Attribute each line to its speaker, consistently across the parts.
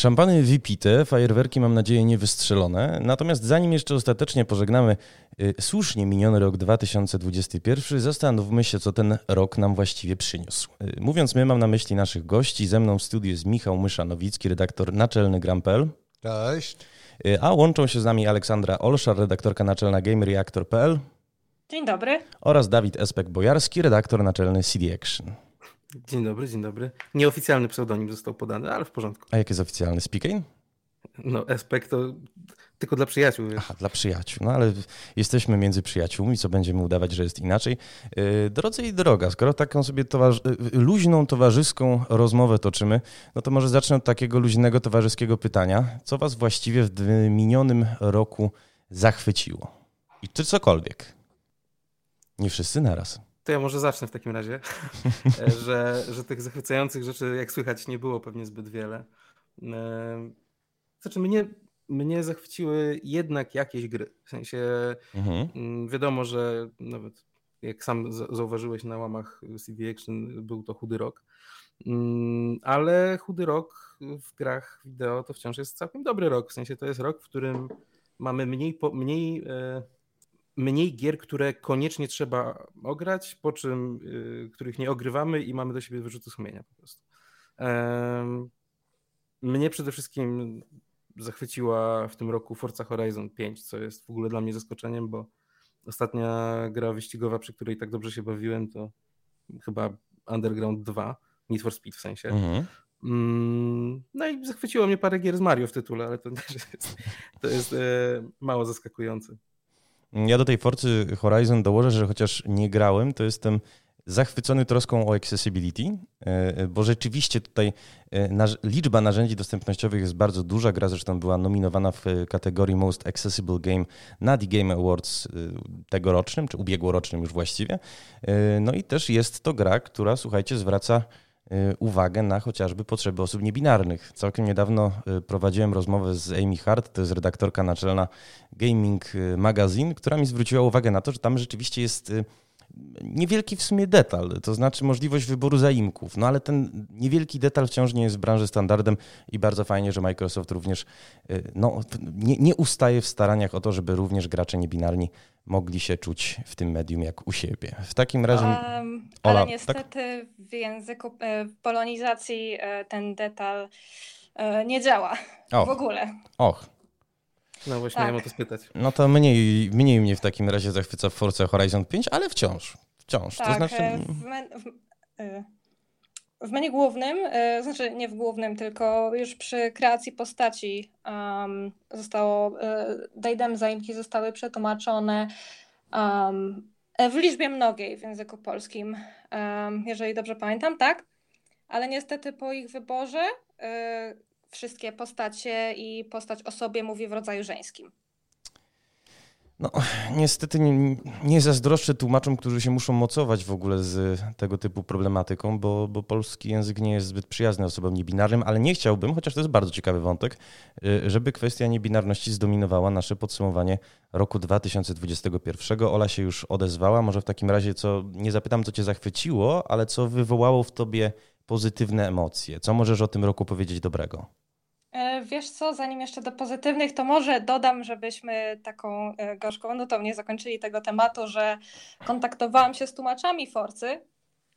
Speaker 1: Szampany wypite, fajerwerki mam nadzieję nie wystrzelone. Natomiast zanim jeszcze ostatecznie pożegnamy y, słusznie miniony rok 2021, zastanówmy się, co ten rok nam właściwie przyniósł. Y, mówiąc my, mam na myśli naszych gości. Ze mną w studiu jest Michał Mysza-Nowicki, redaktor naczelny Grampel.
Speaker 2: Cześć.
Speaker 1: Y, a łączą się z nami Aleksandra Olszar, redaktorka naczelna GameReactor.pl.
Speaker 3: Dzień dobry.
Speaker 1: Oraz Dawid Espek-Bojarski, redaktor naczelny CD Action.
Speaker 4: Dzień dobry, dzień dobry. Nieoficjalny pseudonim został podany, ale w porządku.
Speaker 1: A jaki jest oficjalny? Speaking?
Speaker 4: No, Espek to tylko dla przyjaciół. Wiesz.
Speaker 1: Aha, dla przyjaciół. No ale jesteśmy między przyjaciółmi, co będziemy udawać, że jest inaczej. Yy, drodzy i droga, skoro taką sobie towarzy yy, luźną, towarzyską rozmowę toczymy, no to może zacznę od takiego luźnego, towarzyskiego pytania. Co was właściwie w minionym roku zachwyciło? I czy cokolwiek? Nie wszyscy naraz.
Speaker 4: To ja może zacznę w takim razie, że, że tych zachwycających rzeczy, jak słychać, nie było pewnie zbyt wiele. Znaczy, mnie, mnie zachwyciły jednak jakieś gry. W sensie mhm. Mm, wiadomo, że nawet jak sam zauważyłeś na łamach CD Action, był to chudy rok. Mm, ale chudy rok w grach wideo to wciąż jest całkiem dobry rok. W sensie to jest rok, w którym mamy mniej, mniej e, mniej gier, które koniecznie trzeba ograć, po czym y, których nie ogrywamy i mamy do siebie wyrzuty sumienia po prostu. Mnie przede wszystkim zachwyciła w tym roku Forza Horizon 5, co jest w ogóle dla mnie zaskoczeniem, bo ostatnia gra wyścigowa, przy której tak dobrze się bawiłem, to chyba Underground 2, Need for Speed w sensie. Mhm. Mm, no i zachwyciło mnie parę gier z Mario w tytule, ale to, jest, to jest e, mało zaskakujące.
Speaker 1: Ja do tej Forcy Horizon dołożę, że chociaż nie grałem, to jestem zachwycony troską o accessibility, e, bo rzeczywiście tutaj e, liczba narzędzi dostępnościowych jest bardzo duża. Gra zresztą była nominowana w kategorii Most Accessible Game na The Game Awards e, tegorocznym, czy ubiegłorocznym już właściwie. No i też jest to gra, która, słuchajcie, zwraca uwagę na chociażby potrzeby osób niebinarnych. Całkiem niedawno y, prowadziłem rozmowę z Amy Hart, to jest redaktorka naczelna Gaming y, Magazine, która mi zwróciła uwagę na to, że tam rzeczywiście jest niewielki w sumie detal, to znaczy możliwość wyboru zaimków, no ale ten niewielki detal wciąż nie jest w branży standardem i bardzo fajnie, że Microsoft również no, nie, nie ustaje w staraniach o to, żeby również gracze niebinarni mogli się czuć w tym medium jak u siebie. W takim razie. Um,
Speaker 3: Ola, ale tak? niestety tak? w języku, e, w polonizacji e, ten detal e, nie działa w ogóle.
Speaker 1: Och.
Speaker 4: No właśnie, tak. miałem o to spytać.
Speaker 1: No to mniej, mniej mnie w takim razie zachwyca w Forza Horizon 5, ale wciąż. Wciąż.
Speaker 3: Tak, to znaczy... w, men, w, w menu głównym, y, znaczy nie w głównym, tylko już przy kreacji postaci um, zostało, dajdem zaimki zostały przetłumaczone um, w liczbie mnogiej w języku polskim, um, jeżeli dobrze pamiętam, tak? Ale niestety po ich wyborze wszystkie postacie i postać o sobie mówi w rodzaju żeńskim.
Speaker 1: No, niestety nie, nie zazdroszczę tłumaczom, którzy się muszą mocować w ogóle z tego typu problematyką, bo, bo polski język nie jest zbyt przyjazny osobom niebinarnym, ale nie chciałbym, chociaż to jest bardzo ciekawy wątek, y, żeby kwestia niebinarności zdominowała nasze podsumowanie roku 2021. Ola się już odezwała, może w takim razie co, nie zapytam co cię zachwyciło, ale co wywołało w tobie pozytywne emocje? Co możesz o tym roku powiedzieć dobrego?
Speaker 3: E, wiesz co, zanim jeszcze do pozytywnych, to może dodam, żebyśmy taką e, gorzką nutą nie zakończyli tego tematu, że kontaktowałam się z tłumaczami Forcy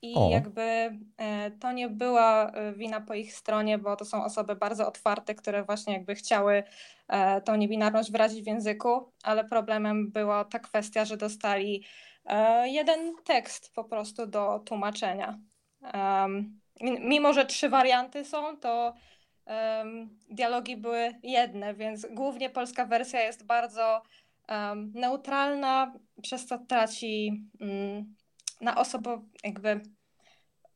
Speaker 3: i o. jakby e, to nie była wina po ich stronie, bo to są osoby bardzo otwarte, które właśnie jakby chciały tą niebinarność wyrazić w języku, ale problemem była ta kwestia, że dostali jeden tekst po prostu do tłumaczenia. Mimo, że trzy warianty są, to um, dialogi były jedne, więc głównie polska wersja jest bardzo um, neutralna, przez co traci um, na osobę jakby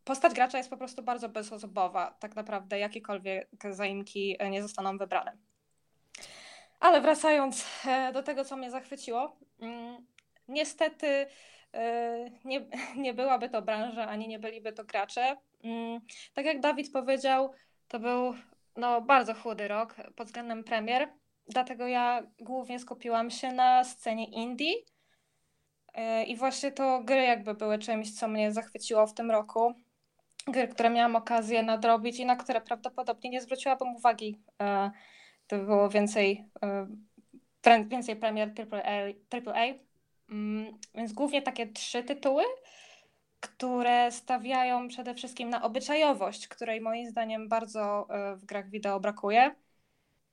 Speaker 3: postać gracza jest po prostu bardzo bezosobowa. Tak naprawdę jakiekolwiek zaimki nie zostaną wybrane. Ale wracając e, do tego, co mnie zachwyciło, mm, niestety e, nie, nie byłaby to branża, ani nie byliby to gracze. Mm, tak jak Dawid powiedział, to był no, bardzo chudy rok pod względem premier, dlatego ja głównie skupiłam się na scenie indie. Y, I właśnie to gry jakby były czymś, co mnie zachwyciło w tym roku. gry, które miałam okazję nadrobić i na które prawdopodobnie nie zwróciłabym uwagi. To było więcej, więcej premier AAA. AAA. Mm, więc głównie takie trzy tytuły, które stawiają przede wszystkim na obyczajowość, której moim zdaniem bardzo w grach wideo brakuje.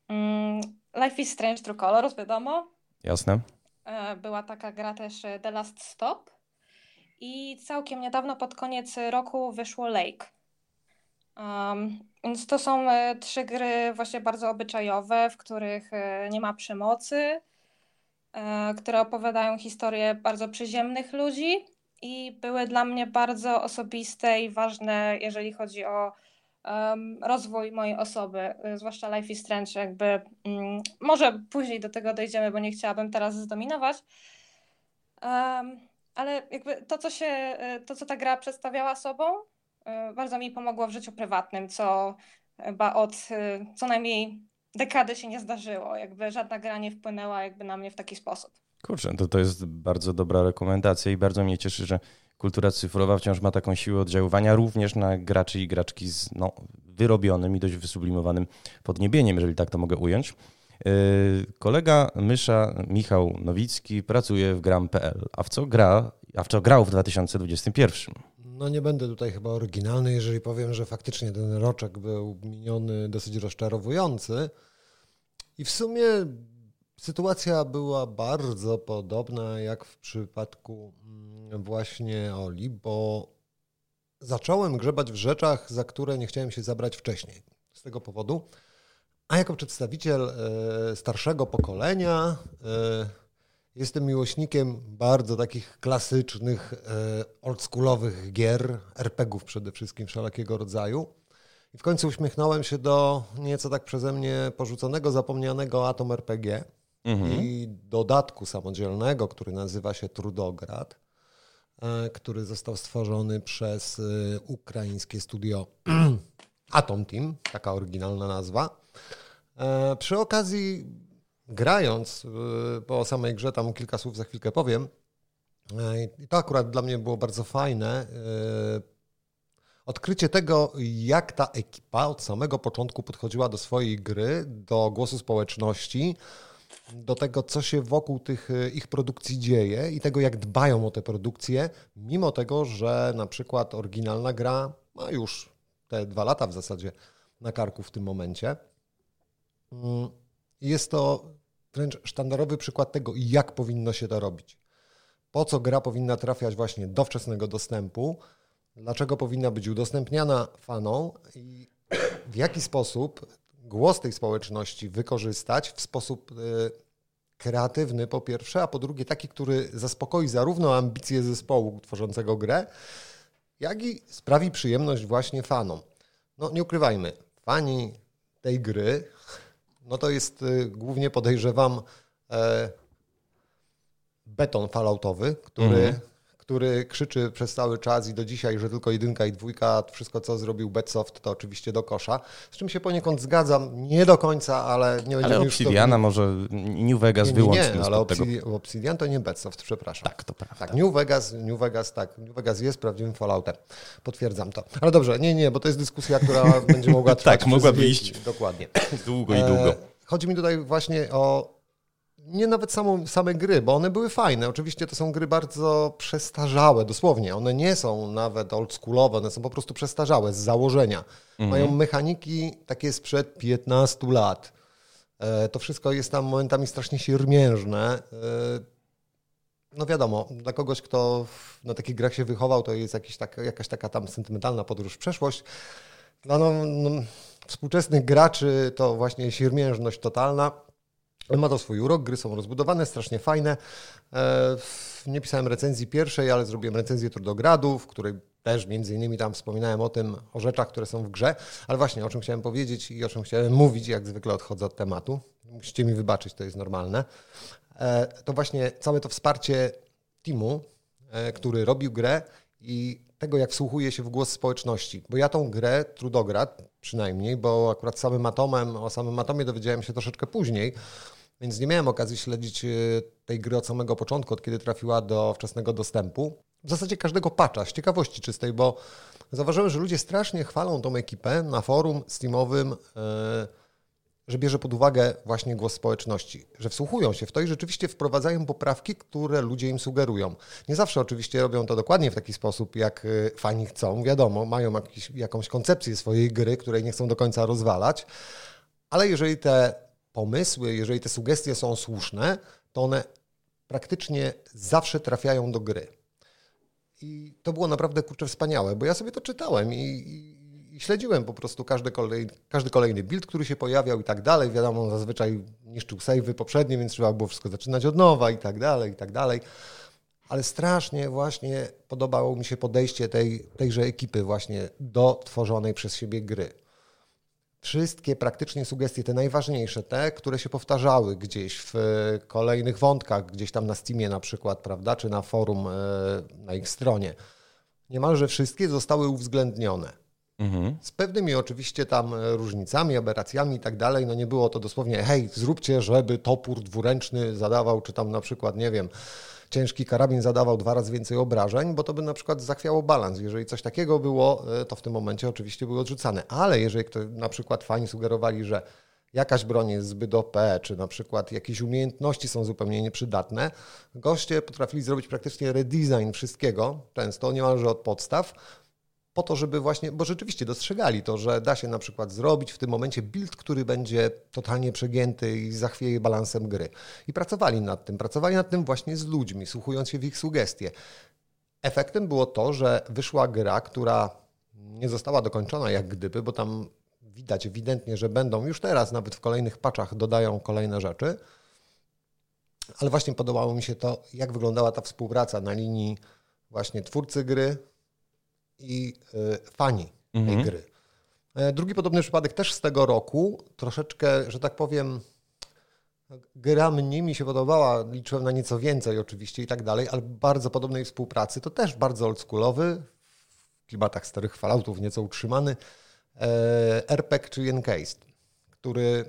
Speaker 3: Mm, Life is Strange True Colors, wiadomo.
Speaker 1: Jasne.
Speaker 3: E, była taka gra też e, The Last Stop. I całkiem niedawno, pod koniec roku, wyszło Lake. Um, więc to są e, trzy gry właśnie bardzo obyczajowe, w których nie ma przemocy, które opowiadają historię bardzo przyziemnych ludzi i były dla mnie bardzo osobiste i ważne, jeżeli chodzi o um, rozwój mojej osoby, y, zwłaszcza Life is Strange, jakby um, może później do tego dojdziemy, bo nie chciałabym teraz zdominować. Um, ale jakby to, co się, y, to, co ta gra przedstawiała sobą, y, bardzo mi pomogło w życiu prywatnym, co chyba od co najmniej dekady się nie zdarzyło. Jakby żadna gra nie wpłynęła jakby na mnie w taki sposób.
Speaker 1: Kurczę, to, to jest bardzo dobra rekomendacja i bardzo mnie cieszy, że kultura cyfrowa wciąż ma taką siłę oddziaływania również na graczy i graczki z no, wyrobionym i dość wysublimowanym podniebieniem, jeżeli tak to mogę ująć. Yy, kolega Mysza Michał Nowicki pracuje w gram.pl. A w co gra, a w co grał w 2021?
Speaker 2: No nie będę tutaj chyba oryginalny, jeżeli powiem, że faktycznie ten roczek był miniony dosyć rozczarowujący. I w sumie sytuacja była bardzo podobna jak w przypadku właśnie Oli, bo zacząłem grzebać w rzeczach, za które nie chciałem się zabrać wcześniej. Z tego powodu, a jako przedstawiciel e, starszego pokolenia e, jestem miłośnikiem bardzo takich klasycznych, e, oldschoolowych gier, RPGów przede wszystkim wszelakiego rodzaju. I w końcu uśmiechnąłem się do nieco tak przeze mnie porzuconego, zapomnianego Atom RPG mhm. i dodatku samodzielnego, który nazywa się Trudograd. E, który został stworzony przez e, ukraińskie studio Atom Team, taka oryginalna nazwa. E, przy okazji, grając po samej grze, tam kilka słów za chwilkę powiem, i to akurat dla mnie było bardzo fajne. Odkrycie tego, jak ta ekipa od samego początku podchodziła do swojej gry, do głosu społeczności, do tego, co się wokół tych e, ich produkcji dzieje i tego, jak dbają o te produkcje, mimo tego, że na przykład oryginalna gra ma już te dwa lata w zasadzie na karku w tym momencie. Mm, jest to wręcz sztandarowy przykład tego, jak powinno się to robić. Po co gra powinna trafiać właśnie do wczesnego dostępu, dlaczego powinna być udostępniana fanom i w jaki sposób głos tej społeczności wykorzystać w sposób y, kreatywny po pierwsze, a po drugie taki, który zaspokoi zarówno ambicje zespołu tworzącego grę, jak i sprawi przyjemność właśnie fanom. No nie ukrywajmy, fani tej gry, no to jest y, głównie podejrzewam e, beton falloutowy, który -hmm który krzyczy przez cały czas i do dzisiaj, że tylko jedynka i dwójka, wszystko co zrobił Betsoft to oczywiście do kosza, z czym się poniekąd zgadzam, nie do końca, ale nie będziemy
Speaker 1: ale Obsidiana to... może New Vegas nie,
Speaker 2: wyłącznie. Nie, ale Obsidian, Obsidian to nie Betsoft, przepraszam.
Speaker 1: Tak, to prawda.
Speaker 2: Tak, New Vegas, New Vegas, tak, New Vegas jest prawdziwym Falloutem. Potwierdzam to. Ale dobrze, nie, nie, bo to jest dyskusja, która będzie mogła trwać.
Speaker 1: tak, mogłaby iść.
Speaker 2: Dokładnie.
Speaker 1: Długo i długo. E,
Speaker 2: chodzi mi tutaj właśnie o nie nawet samą, same gry, bo one były fajne. Oczywiście to są gry bardzo przestarzałe, dosłownie. One nie są nawet oldschoolowe, one są po prostu przestarzałe z założenia. Mhm. Mają mechaniki takie sprzed 15 lat. E, to wszystko jest tam momentami strasznie siermiężne. E, no wiadomo, dla kogoś, kto na takich grach się wychował, to jest jakiś tak, jakaś taka tam sentymentalna podróż w przeszłość. Dla no, no, współczesnych graczy to właśnie siermiężność totalna. Ma to swój urok, gry są rozbudowane, strasznie fajne. E, nie pisałem recenzji pierwszej, ale zrobiłem recenzję Trudogradu, w której też między innymi tam wspominałem o tym, o rzeczach, które są w grze, ale właśnie o czym chciałem powiedzieć i o czym chciałem mówić, jak zwykle odchodzę od tematu. Musicie mi wybaczyć, to jest normalne. E, to właśnie całe to wsparcie teamu, e, który robił grę i tego, jak wsłuchuje się w głos społeczności. Bo ja tą grę, Trudograd przynajmniej, bo akurat samym Atomem, o samym Atomie dowiedziałem się troszeczkę później, więc nie miałem okazji śledzić e, tej gry od samego początku, od kiedy trafiła do wczesnego dostępu. w zasadzie każdego patcha, z ciekawości czystej, bo zauważyłem, że ludzie strasznie chwalą tą ekipę na forum Steamowym, e, że bierze pod uwagę właśnie głos społeczności, że wsłuchują się w to i rzeczywiście wprowadzają poprawki, które ludzie im sugerują. Nie zawsze oczywiście robią to dokładnie w taki sposób, jak e, fani chcą. Wiadomo, mają jakiś, jakąś koncepcję swojej gry, której nie chcą do końca rozwalać, ale jeżeli te pomysły, jeżeli te sugestie są słuszne, to one praktycznie zawsze trafiają do gry. I to było naprawdę kurczę wspaniałe, bo ja sobie to czytałem i, i, i śledziłem po prostu każdy, kolej, każdy kolejny build, który się pojawiał i tak dalej. Wiadomo, zazwyczaj niszczył savey poprzednie, więc trzeba było wszystko zaczynać od nowa i tak dalej, i tak dalej. Ale strasznie właśnie podobało mi się podejście tej, tejże ekipy właśnie do tworzonej przez siebie gry wszystkie praktycznie sugestie, te najważniejsze, te, które się powtarzały gdzieś w kolejnych wątkach, gdzieś tam na Steamie na przykład, prawda, czy na forum e, na ich stronie, niemalże wszystkie zostały uwzględnione. Mhm. Z pewnymi oczywiście tam e, różnicami, aberracjami i tak dalej. No nie było to dosłownie, hej, zróbcie, żeby topór dwuręczny zadawał, czy tam na przykład, nie wiem, ciężki karabin zadawał dwa razy więcej obrażeń, bo to by na przykład zachwiało balans. Jeżeli coś takiego było, e, to w tym momencie oczywiście były odrzucane. Ale jeżeli ktoś, na przykład fani sugerowali, że jakaś broń jest zbyt OP, czy na przykład jakieś umiejętności są zupełnie nieprzydatne, goście potrafili zrobić praktycznie redesign wszystkiego, często niemalże od podstaw, po to, żeby właśnie, bo rzeczywiście dostrzegali to, że da się na przykład zrobić w tym momencie build, który będzie totalnie przegięty i zachwieje balansem gry. I pracowali nad tym, pracowali nad tym właśnie z ludźmi, słuchując się w ich sugestie. Efektem było to, że wyszła gra, która nie została dokończona jak gdyby, bo tam widać ewidentnie, że będą już teraz, nawet w kolejnych paczach dodają kolejne rzeczy. Ale właśnie podobało mi się to, jak wyglądała ta współpraca na linii właśnie twórcy gry, i y, fani mhm. tej gry. E, drugi podobny przypadek też z tego roku, troszeczkę, że tak powiem, gra mnie mi się podobała, liczyłem na nieco więcej oczywiście i tak dalej, ale bardzo podobnej współpracy, to też bardzo oldschoolowy, w klimatach starych Falloutów nieco utrzymany, e, RPG czy Encased, który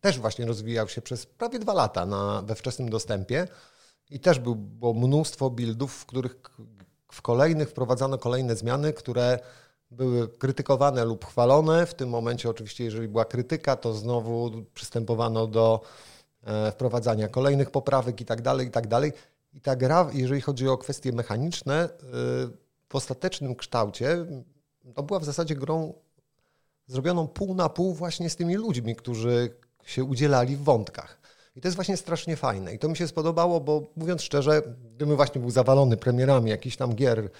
Speaker 2: też właśnie rozwijał się przez prawie dwa lata na, we wczesnym dostępie i też był, było mnóstwo buildów, w których w kolejnych wprowadzano kolejne zmiany, które były krytykowane lub chwalone. W tym momencie, oczywiście, jeżeli była krytyka, to znowu przystępowano do e, wprowadzania kolejnych poprawek i tak dalej, i tak dalej. I ta gra, jeżeli chodzi o kwestie mechaniczne, e, w ostatecznym kształcie, to była w zasadzie grą zrobioną pół na pół właśnie z tymi ludźmi, którzy się udzielali w wątkach. I to jest właśnie strasznie fajne. I to mi się spodobało, bo mówiąc szczerze, gdybym właśnie był zawalony premierami jakichś tam gier,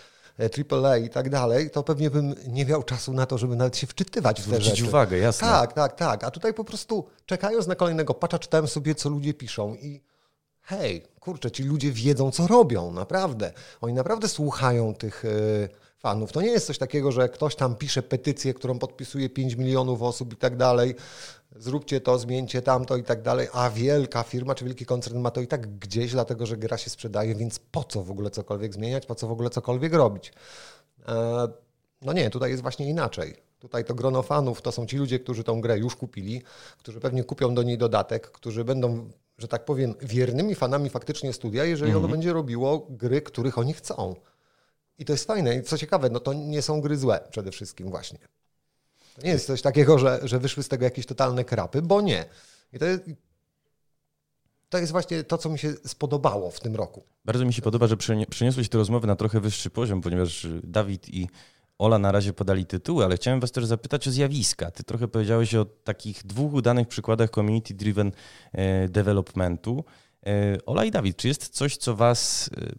Speaker 2: AAA e, i tak dalej, to pewnie bym nie miał czasu na to, żeby nawet się wczytywać w te
Speaker 1: Zwrócić
Speaker 2: rzeczy.
Speaker 1: uwagę, jasne.
Speaker 2: Tak, tak, tak. A tutaj po prostu czekając na kolejnego patcha, czytałem sobie, co ludzie piszą i hej, kurczę, ci ludzie wiedzą, co robią, naprawdę. Oni naprawdę słuchają tych e, fanów. To nie jest coś takiego, że ktoś tam pisze petycję, którą podpisuje 5 milionów osób i tak dalej, zróbcie to, zmieńcie tamto i tak dalej, a wielka firma czy wielki koncern ma to i tak gdzieś, dlatego że gra się sprzedaje, więc po co w ogóle cokolwiek zmieniać, po co w ogóle cokolwiek robić? E, no nie, tutaj jest właśnie inaczej. Tutaj to grono fanów to są ci ludzie, którzy tą grę już kupili, którzy pewnie kupią do niej dodatek, którzy będą, że tak powiem, wiernymi fanami faktycznie studia, jeżeli ono mhm. będzie robiło gry, których oni chcą. I to jest fajne. I co ciekawe, no to nie są gry złe przede wszystkim właśnie. To nie jest coś takiego, że, że wyszły z tego jakieś totalne krapy, bo nie. I to jest, to jest właśnie to, co mi się spodobało w tym roku.
Speaker 1: Bardzo mi się podoba, że przeniosłeś tę rozmowę na trochę wyższy poziom, ponieważ Dawid i Ola na razie podali tytuły, ale chciałem Was też zapytać o zjawiska. Ty trochę powiedziałeś o takich dwóch udanych przykładach community-driven e, developmentu. E, Ola i Dawid, czy jest coś, co Was e,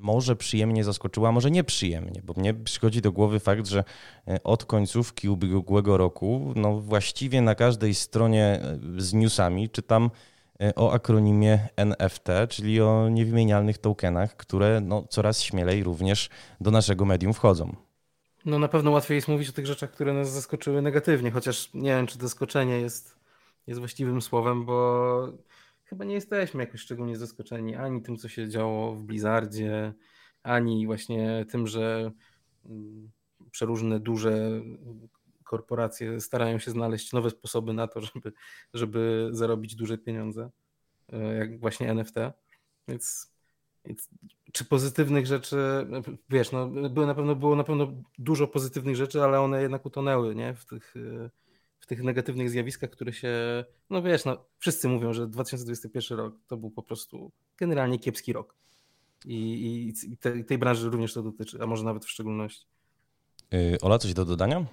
Speaker 1: może przyjemnie zaskoczyła, może nieprzyjemnie, bo mnie przychodzi do głowy fakt, że e, od końcówki ubiegłego roku, no właściwie na każdej stronie e, z newsami czytam e, o akronimie NFT, czyli o niewymienialnych tokenach, które no, coraz śmielej również do naszego medium wchodzą.
Speaker 4: No na pewno łatwiej jest mówić o tych rzeczach, które nas zaskoczyły negatywnie, chociaż nie wiem, czy zaskoczenie jest, jest właściwym słowem, bo chyba nie jesteśmy jakoś szczególnie zaskoczeni ani tym, co się działo w Blizzardzie, ani właśnie tym, że mm, przeróżne duże korporacje starają się znaleźć nowe sposoby na to, żeby, żeby zarobić duże pieniądze, e, jak właśnie NFT. Więc, więc czy pozytywnych rzeczy, wiesz, no, było, na pewno, było na pewno dużo pozytywnych rzeczy, ale one jednak utonęły nie? W, tych, w tych negatywnych zjawiskach, które się, no wiesz, no, wszyscy mówią, że 2021 rok to był po prostu generalnie kiepski rok. I, i, i te, tej branży również to dotyczy, a może nawet w szczególności.
Speaker 1: Yy, Ola, coś do dodania?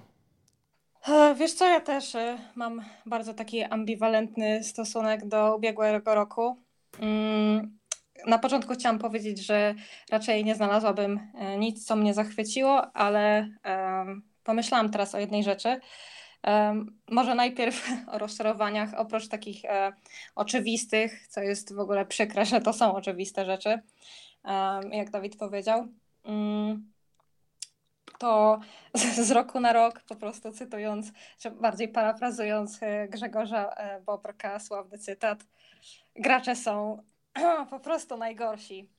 Speaker 3: E, wiesz co, ja też e, mam bardzo taki ambiwalentny stosunek do ubiegłego roku. Mm, na początku chciałam powiedzieć, że raczej nie znalazłabym e, nic, co mnie zachwyciło, ale pomyślałam teraz o jednej rzeczy. Może najpierw o rozczarowaniach, oprócz takich oczywistych, co jest w ogóle przykre, że to są oczywiste rzeczy, jak Dawid powiedział. Mm, to z, roku na rok, po prostu cytując, czy bardziej parafrazując e, Grzegorza e, Bobrka, sławny cytat, gracze są po prostu najgorsi.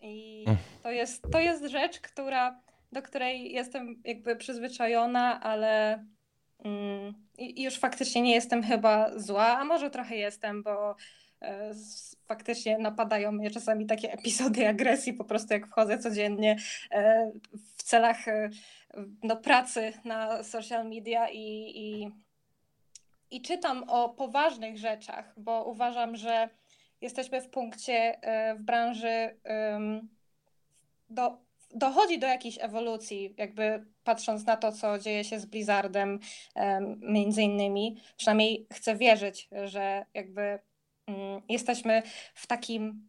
Speaker 3: I to jest, to jest rzecz, która, do której jestem jakby przyzwyczajona, ale i już faktycznie nie jestem chyba zła, a może trochę jestem, bo E, faktycznie napadają mnie czasami takie epizody agresji, po prostu jak wchodzę codziennie e, w celach e, no, pracy na social media i, i, i czytam o poważnych rzeczach, bo uważam, że jesteśmy w punkcie w branży do, dochodzi do jakiejś ewolucji, jakby patrząc na to, co dzieje się z Blizzardem między innymi. Przynajmniej chcę wierzyć, że jakby Mm, jesteśmy w takim,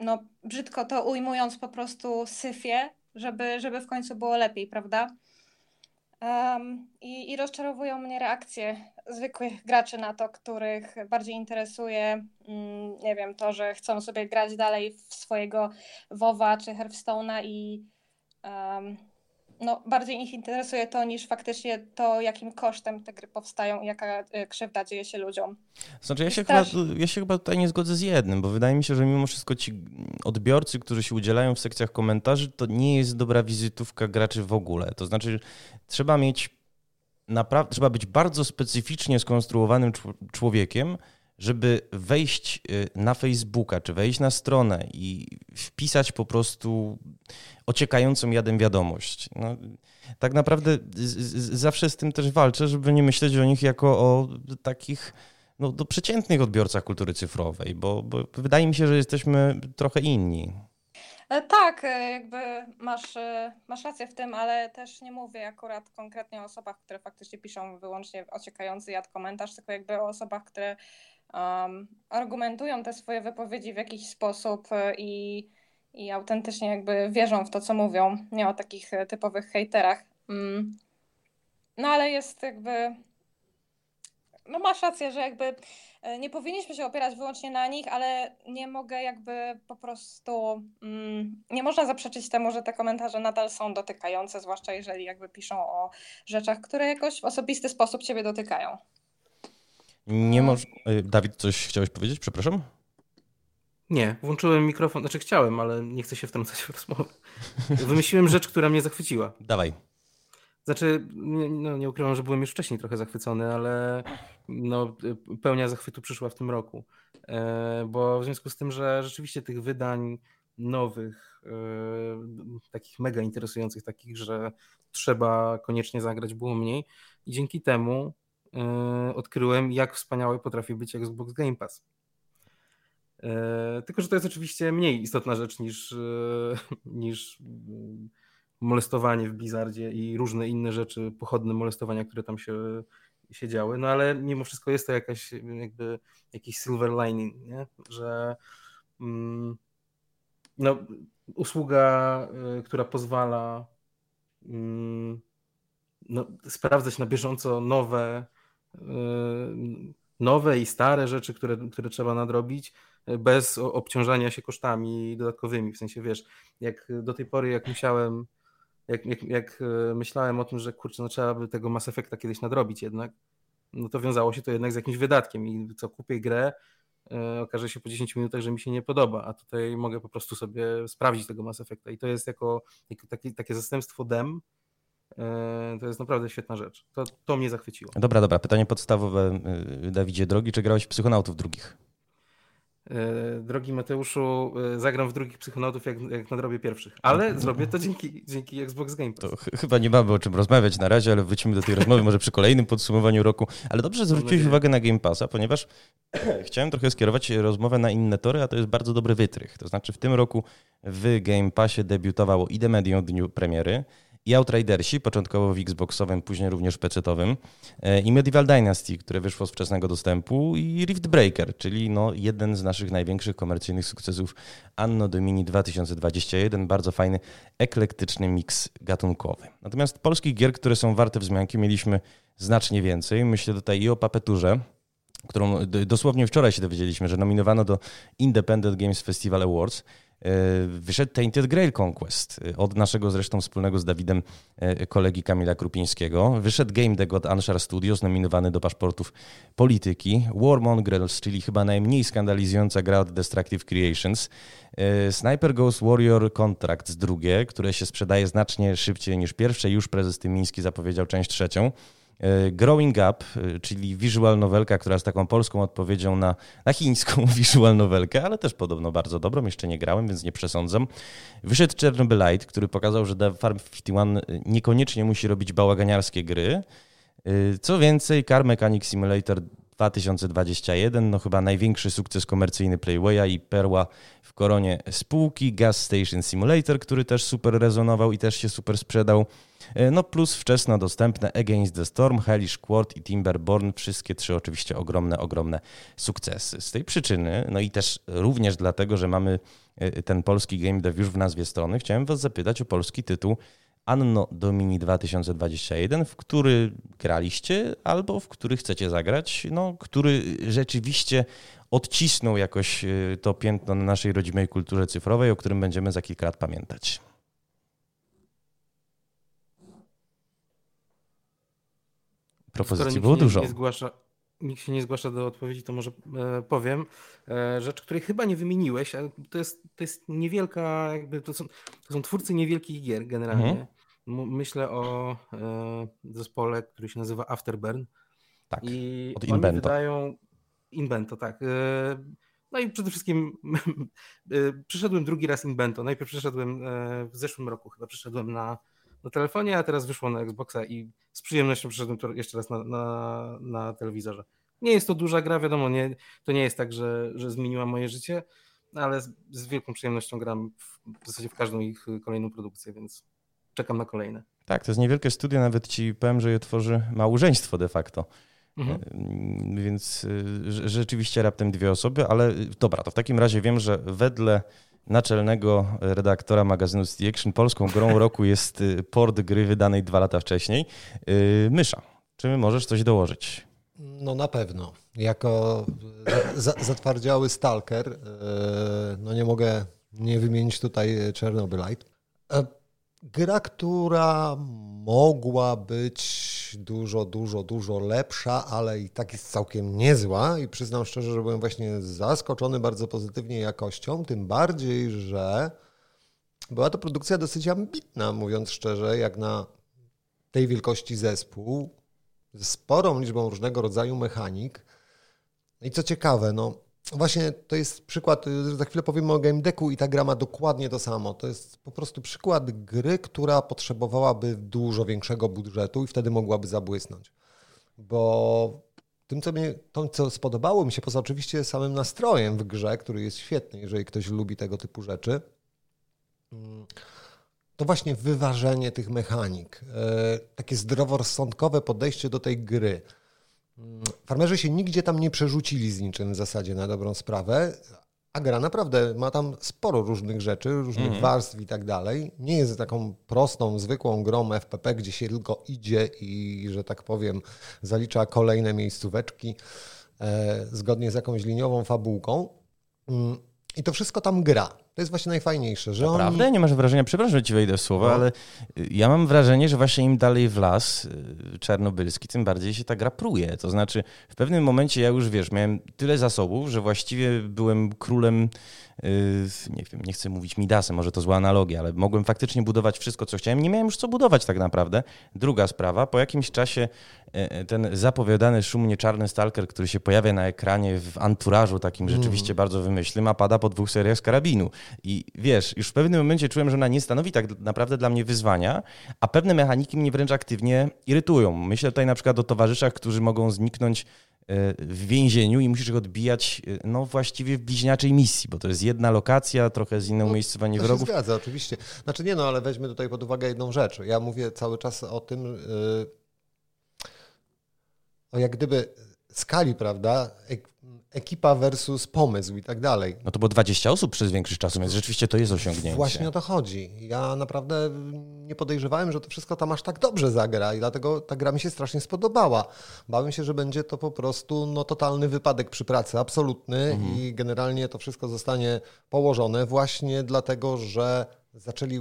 Speaker 3: no brzydko to ujmując, po prostu syfie, żeby, żeby w końcu było lepiej, prawda? Um, i, I rozczarowują mnie reakcje zwykłych graczy na to, których bardziej interesuje, mm, nie wiem, to, że chcą sobie grać dalej w swojego WoWa czy Hearthstone'a i um, no, bardziej ich interesuje to niż faktycznie to, jakim kosztem te gry powstają i jaka e, krzywda dzieje się ludziom.
Speaker 1: Znaczy, ja się, chyba, ja się chyba tutaj nie zgodzę z jednym, bo wydaje mi się, że mimo wszystko ci odbiorcy, którzy się udzielają w sekcjach komentarzy, to nie jest dobra wizytówka graczy w ogóle. To znaczy, trzeba mieć naprawdę, trzeba być bardzo specyficznie skonstruowanym człowiekiem, żeby wejść y, na Facebooka, czy wejść na stronę i wpisać po prostu ociekającą jadem wiadomość. No, tak naprawdę z, z, zawsze z tym też walczę, żeby nie myśleć o nich jako o takich no, do przeciętnych odbiorcach kultury cyfrowej, bo, bo wydaje mi się, że jesteśmy trochę inni.
Speaker 3: E, tak, e, jakby masz, e, masz rację w tym, ale też nie mówię akurat konkretnie o osobach, które faktycznie piszą wyłącznie ociekający jad komentarz, tylko jakby o osobach, które um, argumentują te swoje wypowiedzi w jakiś sposób i i autentycznie jakby wierzą w to, co mówią, nie o takich e, typowych hejterach. Mm. No ale jest jakby. No masz rację, że jakby e, nie powinniśmy się opierać wyłącznie na nich, ale nie mogę jakby po prostu. Mm, nie można zaprzeczyć temu, że te komentarze nadal są dotykające, zwłaszcza jeżeli jakby piszą o rzeczach, które jakoś w osobisty sposób ciebie dotykają.
Speaker 1: Nie moż... E, Dawid, coś chciałeś powiedzieć? Przepraszam.
Speaker 4: Nie, włączyłem mikrofon, znaczy chciałem, ale nie chcę się wtrącać w rozmowę. Wymyśliłem rzecz, która mnie zachwyciła.
Speaker 1: Dawaj.
Speaker 4: Znaczy, nie, no, nie ukrywam, że byłem już wcześniej trochę zachwycony, ale no, pełnia zachwytu przyszła w tym roku. E, bo w związku z tym, że rzeczywiście tych wydań nowych, e, takich mega interesujących, takich, że trzeba koniecznie zagrać, było mniej. I dzięki temu odkryłem, jak wspaniały potrafi być Xbox Game Pass. E, tylko, że to jest oczywiście mniej istotna rzecz niż, e, niż mm, molestowanie w Blizzardzie i różne inne rzeczy, pochodne molestowania, które tam się, się działy, no ale mimo wszystko jest to jakaś jakby jakiś silver lining, nie? że mm, no, usługa, e, która pozwala mm, no, sprawdzać na bieżąco nowe, nowe i stare rzeczy, które, które trzeba nadrobić, bez obciążania się kosztami dodatkowymi. W sensie, wiesz, jak do tej pory, jak musiałem, jak, jak, jak e, myślałem o tym, że kurczę, no trzeba by tego Mass Effecta kiedyś nadrobić jednak, no to wiązało się to jednak z jakimś wydatkiem i co kupię grę, okaże się po 10 minutach, że mi się nie podoba, a tutaj mogę po prostu sobie sprawdzić tego Mass Effecta i to jest jako, jako taki, takie zastępstwo dem, to jest naprawdę świetna rzecz. To, to mnie zachwyciło.
Speaker 1: Dobra, dobra. Pytanie podstawowe, Dawidzie drogi, czy grałeś w psychonautów drugich?
Speaker 4: E, drogi Mateuszu, e, zagram w drugich psychonautów, jak, jak nadrobię pierwszych. Ale zrobię to dzięki, dzięki Xbox Game Pass.
Speaker 1: To ch chyba nie mamy o czym rozmawiać na razie, ale wrócimy do tej rozmowy może przy kolejnym podsumowaniu roku. Ale dobrze zwróciłeś uwagę na Game Passa, ponieważ chciałem trochę skierować rozmowę na inne tory, a to jest bardzo dobry wytrych. To znaczy w tym roku w Game Passie debiutawało i The Medium w dniu premiery, i Outridersi, początkowo w Xboxowym, później również PC-owym, e, i Medieval Dynasty, które wyszło z wczesnego dostępu, i Rift Breaker, czyli no jeden z naszych największych komercyjnych sukcesów Anno Domini 2021. Bardzo fajny, eklektyczny miks gatunkowy. Natomiast polskich gier, które są warte wzmianki, mieliśmy znacznie więcej. Myślę tutaj i o Papeturze, którą dosłownie wczoraj się dowiedzieliśmy, że nominowano do Independent Games Festival Awards. E, wyszedł Tainted Grail Conquest e, od naszego zresztą wspólnego z Dawidem e, kolegi Kamila Krupińskiego. Wyszedł Game Deck od Anshar Studios, nominowany do paszportów polityki. War Mongrels, czyli chyba najmniej skandalizująca gra od Destructive Creations. Sniper Ghost Warrior Contracts drugie, które się sprzedaje znacznie szybciej niż pierwsze. Już prezes Tymiński zapowiedział część trzecią. E, Growing Up, e, czyli visual novelka, która jest taką polską odpowiedzią na, na chińską visual novelkę, ale też podobno bardzo dobrą, jeszcze nie grałem, więc nie przesądzam. Wyszedł Chernobylite, który pokazał, że The Farm 51 niekoniecznie musi robić bałaganiarskie gry. E, co więcej, Car Mechanic Simulator 2021, no chyba największy sukces komercyjny Playwaya i perła w koronie spółki, Gas Station Simulator, który też super rezonował i też się super sprzedał. E, no plus wczesno dostępne Against the Storm, Hellish Quart i Timberborn, wszystkie trzy oczywiście ogromne, ogromne sukcesy. Z tej przyczyny, no i też również dlatego, że mamy e, ten polski game dev już w nazwie strony, chciałem was zapytać o polski tytuł Anno Domini 2021, w który graliście albo w który chcecie zagrać, no, który rzeczywiście odcisnął jakoś e, to piętno na naszej rodzimej kulturze cyfrowej, o którym będziemy za kilka lat pamiętać. Propozycji było dużo.
Speaker 4: Nie zgłasza, nikt się nie zgłasza do odpowiedzi, to może e, powiem. E, rzecz, której chyba nie wymieniłeś, ale to jest, to jest niewielka, jakby to są, to są twórcy niewielkich gier generalnie. Mhm. Myślę o e, zespole, który się nazywa Afterburn.
Speaker 1: Tak, I od Invento.
Speaker 4: Wydają... Invento, tak. E, no i przede wszystkim e, przyszedłem drugi raz Invento. Najpierw przyszedłem w zeszłym roku, chyba przyszedłem na na telefonie, a teraz wyszło na Xboxa i z przyjemnością przeszedłem to jeszcze raz na, na, na telewizorze. Nie jest to duża gra, wiadomo, nie, to nie jest tak, że, że zmieniła moje życie, ale z, z wielką przyjemnością gram w, w zasadzie w każdą ich kolejną produkcję, więc czekam na kolejne.
Speaker 1: Tak, to jest niewielkie studio, nawet ci powiem, że je tworzy małżeństwo de facto. Mhm. E, więc e, rzeczywiście raptem dwie osoby, ale dobra, to w takim razie wiem, że wedle naczelnego redaktora magazynu City Action. Polską grą roku jest y, port gry wydanej dwa lata wcześniej. Y, Mysza, czy możesz coś dołożyć?
Speaker 2: No na pewno. Jako zatwardziały stalker, y, no nie mogę nie wymienić tutaj Chernobylite. Gra, która mogła być dużo, dużo, dużo lepsza, ale i tak jest całkiem niezła i przyznam szczerze, że byłem właśnie zaskoczony bardzo pozytywnie jakością, tym bardziej, że była to produkcja dosyć ambitna, mówiąc szczerze, jak na tej wielkości zespół, z sporą liczbą różnego rodzaju mechanik. I co ciekawe, no Właśnie to jest przykład, za chwilę powiemy o game decku i ta gra ma dokładnie to samo. To jest po prostu przykład gry, która potrzebowałaby dużo większego budżetu i wtedy mogłaby zabłysnąć. Bo tym, co, mnie, to, co spodobało mi się, poza oczywiście samym nastrojem w grze, który jest świetny, jeżeli ktoś lubi tego typu rzeczy, to właśnie wyważenie tych mechanik, e, takie zdroworozsądkowe podejście do tej gry. Farmerzy się nigdzie tam nie przerzucili z niczym w zasadzie na dobrą sprawę, a gra naprawdę ma tam sporo różnych rzeczy, różnych mm. warstw i tak dalej. Nie jest taką prostą, zwykłą grą FPP, gdzie się tylko idzie i, że tak powiem, zalicza kolejne miejscóweczki e, zgodnie z jakąś liniową fabułką. Mm, I to wszystko tam gra. To jest właśnie najfajniejsze, że
Speaker 1: Naprawdę? Oni... Nie masz wrażenia, przepraszam, że ci wejdę w słowo, no. ale y, ja mam wrażenie, że właśnie im dalej w las y, czarnobylski, tym bardziej się ta gra pruje. To znaczy w pewnym momencie ja już, wiesz, miałem tyle zasobów, że właściwie byłem królem nie wiem, nie chcę mówić Midasem, może to zła analogia, ale mogłem faktycznie budować wszystko, co chciałem. Nie miałem już co budować tak naprawdę. Druga sprawa, po jakimś czasie ten zapowiadany szumnie czarny stalker, który się pojawia na ekranie w anturażu takim mm. rzeczywiście bardzo wymyślnym, a pada po dwóch seriach z karabinu. I wiesz, już w pewnym momencie czułem, że ona nie stanowi tak naprawdę dla mnie wyzwania, a pewne mechaniki mnie wręcz aktywnie irytują. Myślę tutaj na przykład o towarzyszach, którzy mogą zniknąć e, w więzieniu i musisz ich odbijać e, no właściwie w bliźniaczej misji, bo to jest jedna lokacja, trochę z inną no, miejscowanie wrogów.
Speaker 2: To się zgadza, oczywiście. Znaczy nie no, ale weźmy tutaj pod uwagę jedną rzecz. Ja mówię cały czas o tym, yy, o jak gdyby skali, prawda, ekipa versus pomysł i tak dalej.
Speaker 1: No to było 20 osób przez większość czasu, więc rzeczywiście to jest osiągnięcie.
Speaker 2: Właśnie o to chodzi. Ja naprawdę nie podejrzewałem, że to wszystko tam aż tak dobrze zagra i dlatego ta gra mi się strasznie spodobała. Bałem się, że będzie to po prostu no, totalny wypadek przy pracy, absolutny mhm. i generalnie to wszystko zostanie położone właśnie dlatego, że zaczęli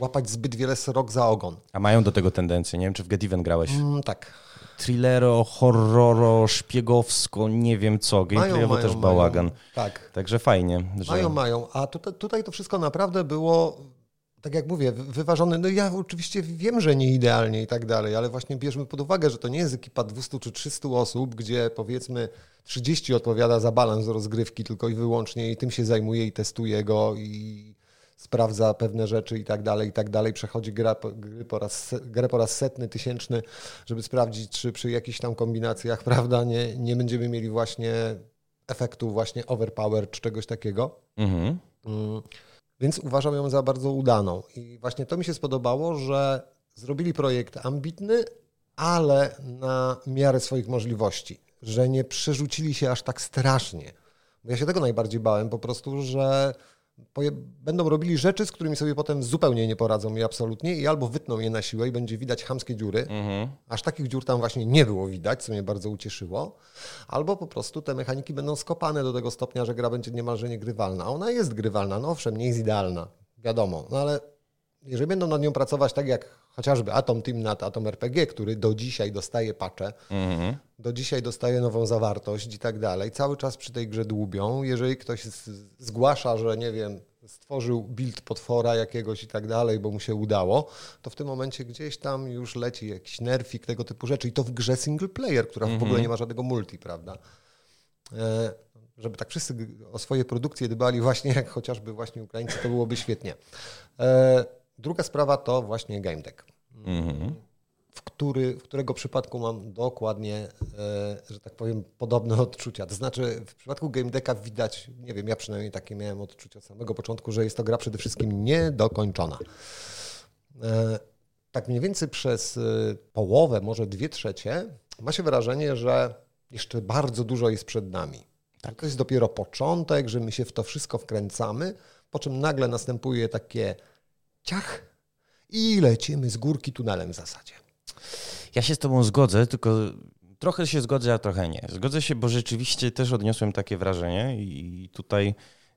Speaker 2: łapać zbyt wiele srok za ogon.
Speaker 1: A mają do tego tendencję. Nie wiem, czy w Get Even grałeś.
Speaker 2: Mm, tak
Speaker 1: thrillero, horroro, szpiegowsko, nie wiem co. Gameplayowo też bałagan. Mają.
Speaker 2: Tak.
Speaker 1: Także fajnie.
Speaker 2: Że... Mają, mają. A tutaj, tutaj to wszystko naprawdę było tak jak mówię, wyważone. No ja oczywiście wiem, że nie idealnie i tak dalej, ale właśnie bierzmy pod uwagę, że to nie jest ekipa 200 czy 300 osób, gdzie powiedzmy 30 odpowiada za balans rozgrywki tylko i wyłącznie i tym się zajmuje i testuje go i sprawdza pewne rzeczy i tak dalej, i tak dalej. Przechodzi grę po, raz, grę po raz setny, tysięczny, żeby sprawdzić, czy przy jakichś tam kombinacjach, prawda, nie, nie będziemy mieli właśnie efektu właśnie overpower czy czegoś takiego. Mhm. Mm. Więc uważam ją za bardzo udaną. I właśnie to mi się spodobało, że zrobili projekt ambitny, ale na miarę swoich możliwości. Że nie przerzucili się aż tak strasznie. Bo ja się tego najbardziej bałem, po prostu, że będą robili rzeczy, z którymi sobie potem zupełnie nie poradzą i absolutnie i albo wytną je na siłę i będzie widać chamskie dziury, mhm. aż takich dziur tam właśnie nie było widać, co mnie bardzo ucieszyło, albo po prostu te mechaniki będą skopane do tego stopnia, że gra będzie niemalże niegrywalna. Ona jest grywalna, no owszem, nie jest idealna, wiadomo, no ale jeżeli będą nad nią pracować tak jak chociażby Atom Team nad Atom RPG, który do dzisiaj dostaje pacze, mhm. do dzisiaj dostaje nową zawartość i tak dalej, cały czas przy tej grze dłubią. Jeżeli ktoś zgłasza, że nie wiem, stworzył build potwora jakiegoś i tak dalej, bo mu się udało, to w tym momencie gdzieś tam już leci jakiś nerfik, tego typu rzeczy i to w grze single player, która mhm. w ogóle mhm. nie ma żadnego multi, prawda? E, żeby tak wszyscy o swoje produkcje dbali właśnie jak chociażby właśnie Ukraińcy, to byłoby świetnie. E, Druga sprawa to właśnie game deck, mhm. w, który, w którego przypadku mam dokładnie, e, że tak powiem, podobne odczucia. To znaczy w przypadku game decka widać, nie wiem, ja przynajmniej takie miałem odczucie od samego początku, że jest to gra przede wszystkim niedokończona. E, tak mniej więcej przez e, połowę, może dwie trzecie, ma się wrażenie, że jeszcze bardzo dużo jest przed nami. Tak. To jest dopiero początek, że my się w to wszystko wkręcamy, po czym nagle następuje takie ciach i lecimy z górki tunelem w zasadzie.
Speaker 1: Ja się z Tobą zgodzę, tylko trochę się zgodzę, a trochę nie. Zgodzę się, bo rzeczywiście też odniosłem takie wrażenie i tutaj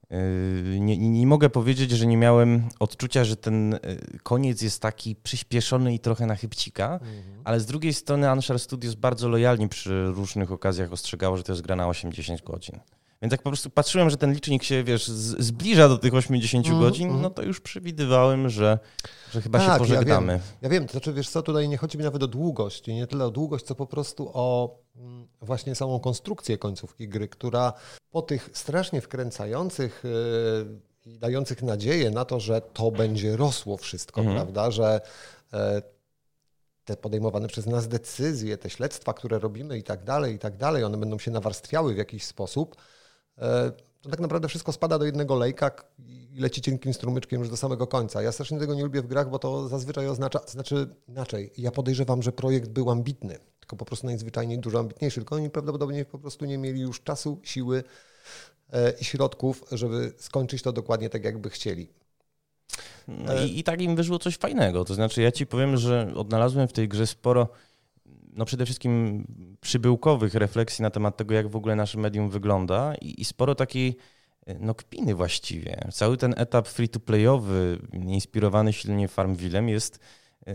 Speaker 1: yy, nie, nie, mogę powiedzieć, że nie miałem odczucia, że ten yy, koniec jest taki przyspieszony i trochę na chybcika, mhm. ale z drugiej strony Anshar Studios bardzo lojalnie przy różnych okazjach ostrzegało, że to jest gra na 80 godzin. Więc jak po prostu patrzyłem, że ten licznik się, wiesz, zbliża do tych 80 mm, godzin, mm. no to już przewidywałem, że, że chyba tak, się pożegnamy.
Speaker 2: Ja wiem, ja wiem, to znaczy, wiesz co, tutaj nie chodzi mi nawet o długość, nie tyle o długość, co po prostu o mm, właśnie samą konstrukcję końcówki gry, która po tych strasznie wkręcających yy, i dających nadzieję na to, że to będzie rosło wszystko, mm. prawda, że e, te podejmowane przez nas decyzje, te śledztwa, które robimy i tak dalej, i tak dalej, one będą się nawarstwiały w jakiś sposób, to tak naprawdę wszystko spada do jednego lejka i leci cienkim strumyczkiem już do samego końca. Ja strasznie tego nie lubię w grach, bo to zazwyczaj oznacza, znaczy inaczej, ja podejrzewam, że projekt był ambitny, tylko po prostu najzwyczajniej dużo ambitniejszy, tylko oni prawdopodobnie po prostu nie mieli już czasu, siły e, i środków, żeby skończyć to dokładnie tak, jakby chcieli.
Speaker 1: No i, i tak im wyszło coś fajnego. To znaczy, ja ci powiem, że odnalazłem w tej grze sporo no przede wszystkim przybyłkowych refleksji na temat tego, jak w ogóle nasze medium wygląda i, i sporo takiej no kpiny właściwie. Cały ten etap free-to-playowy, inspirowany silnie Farmvillem jest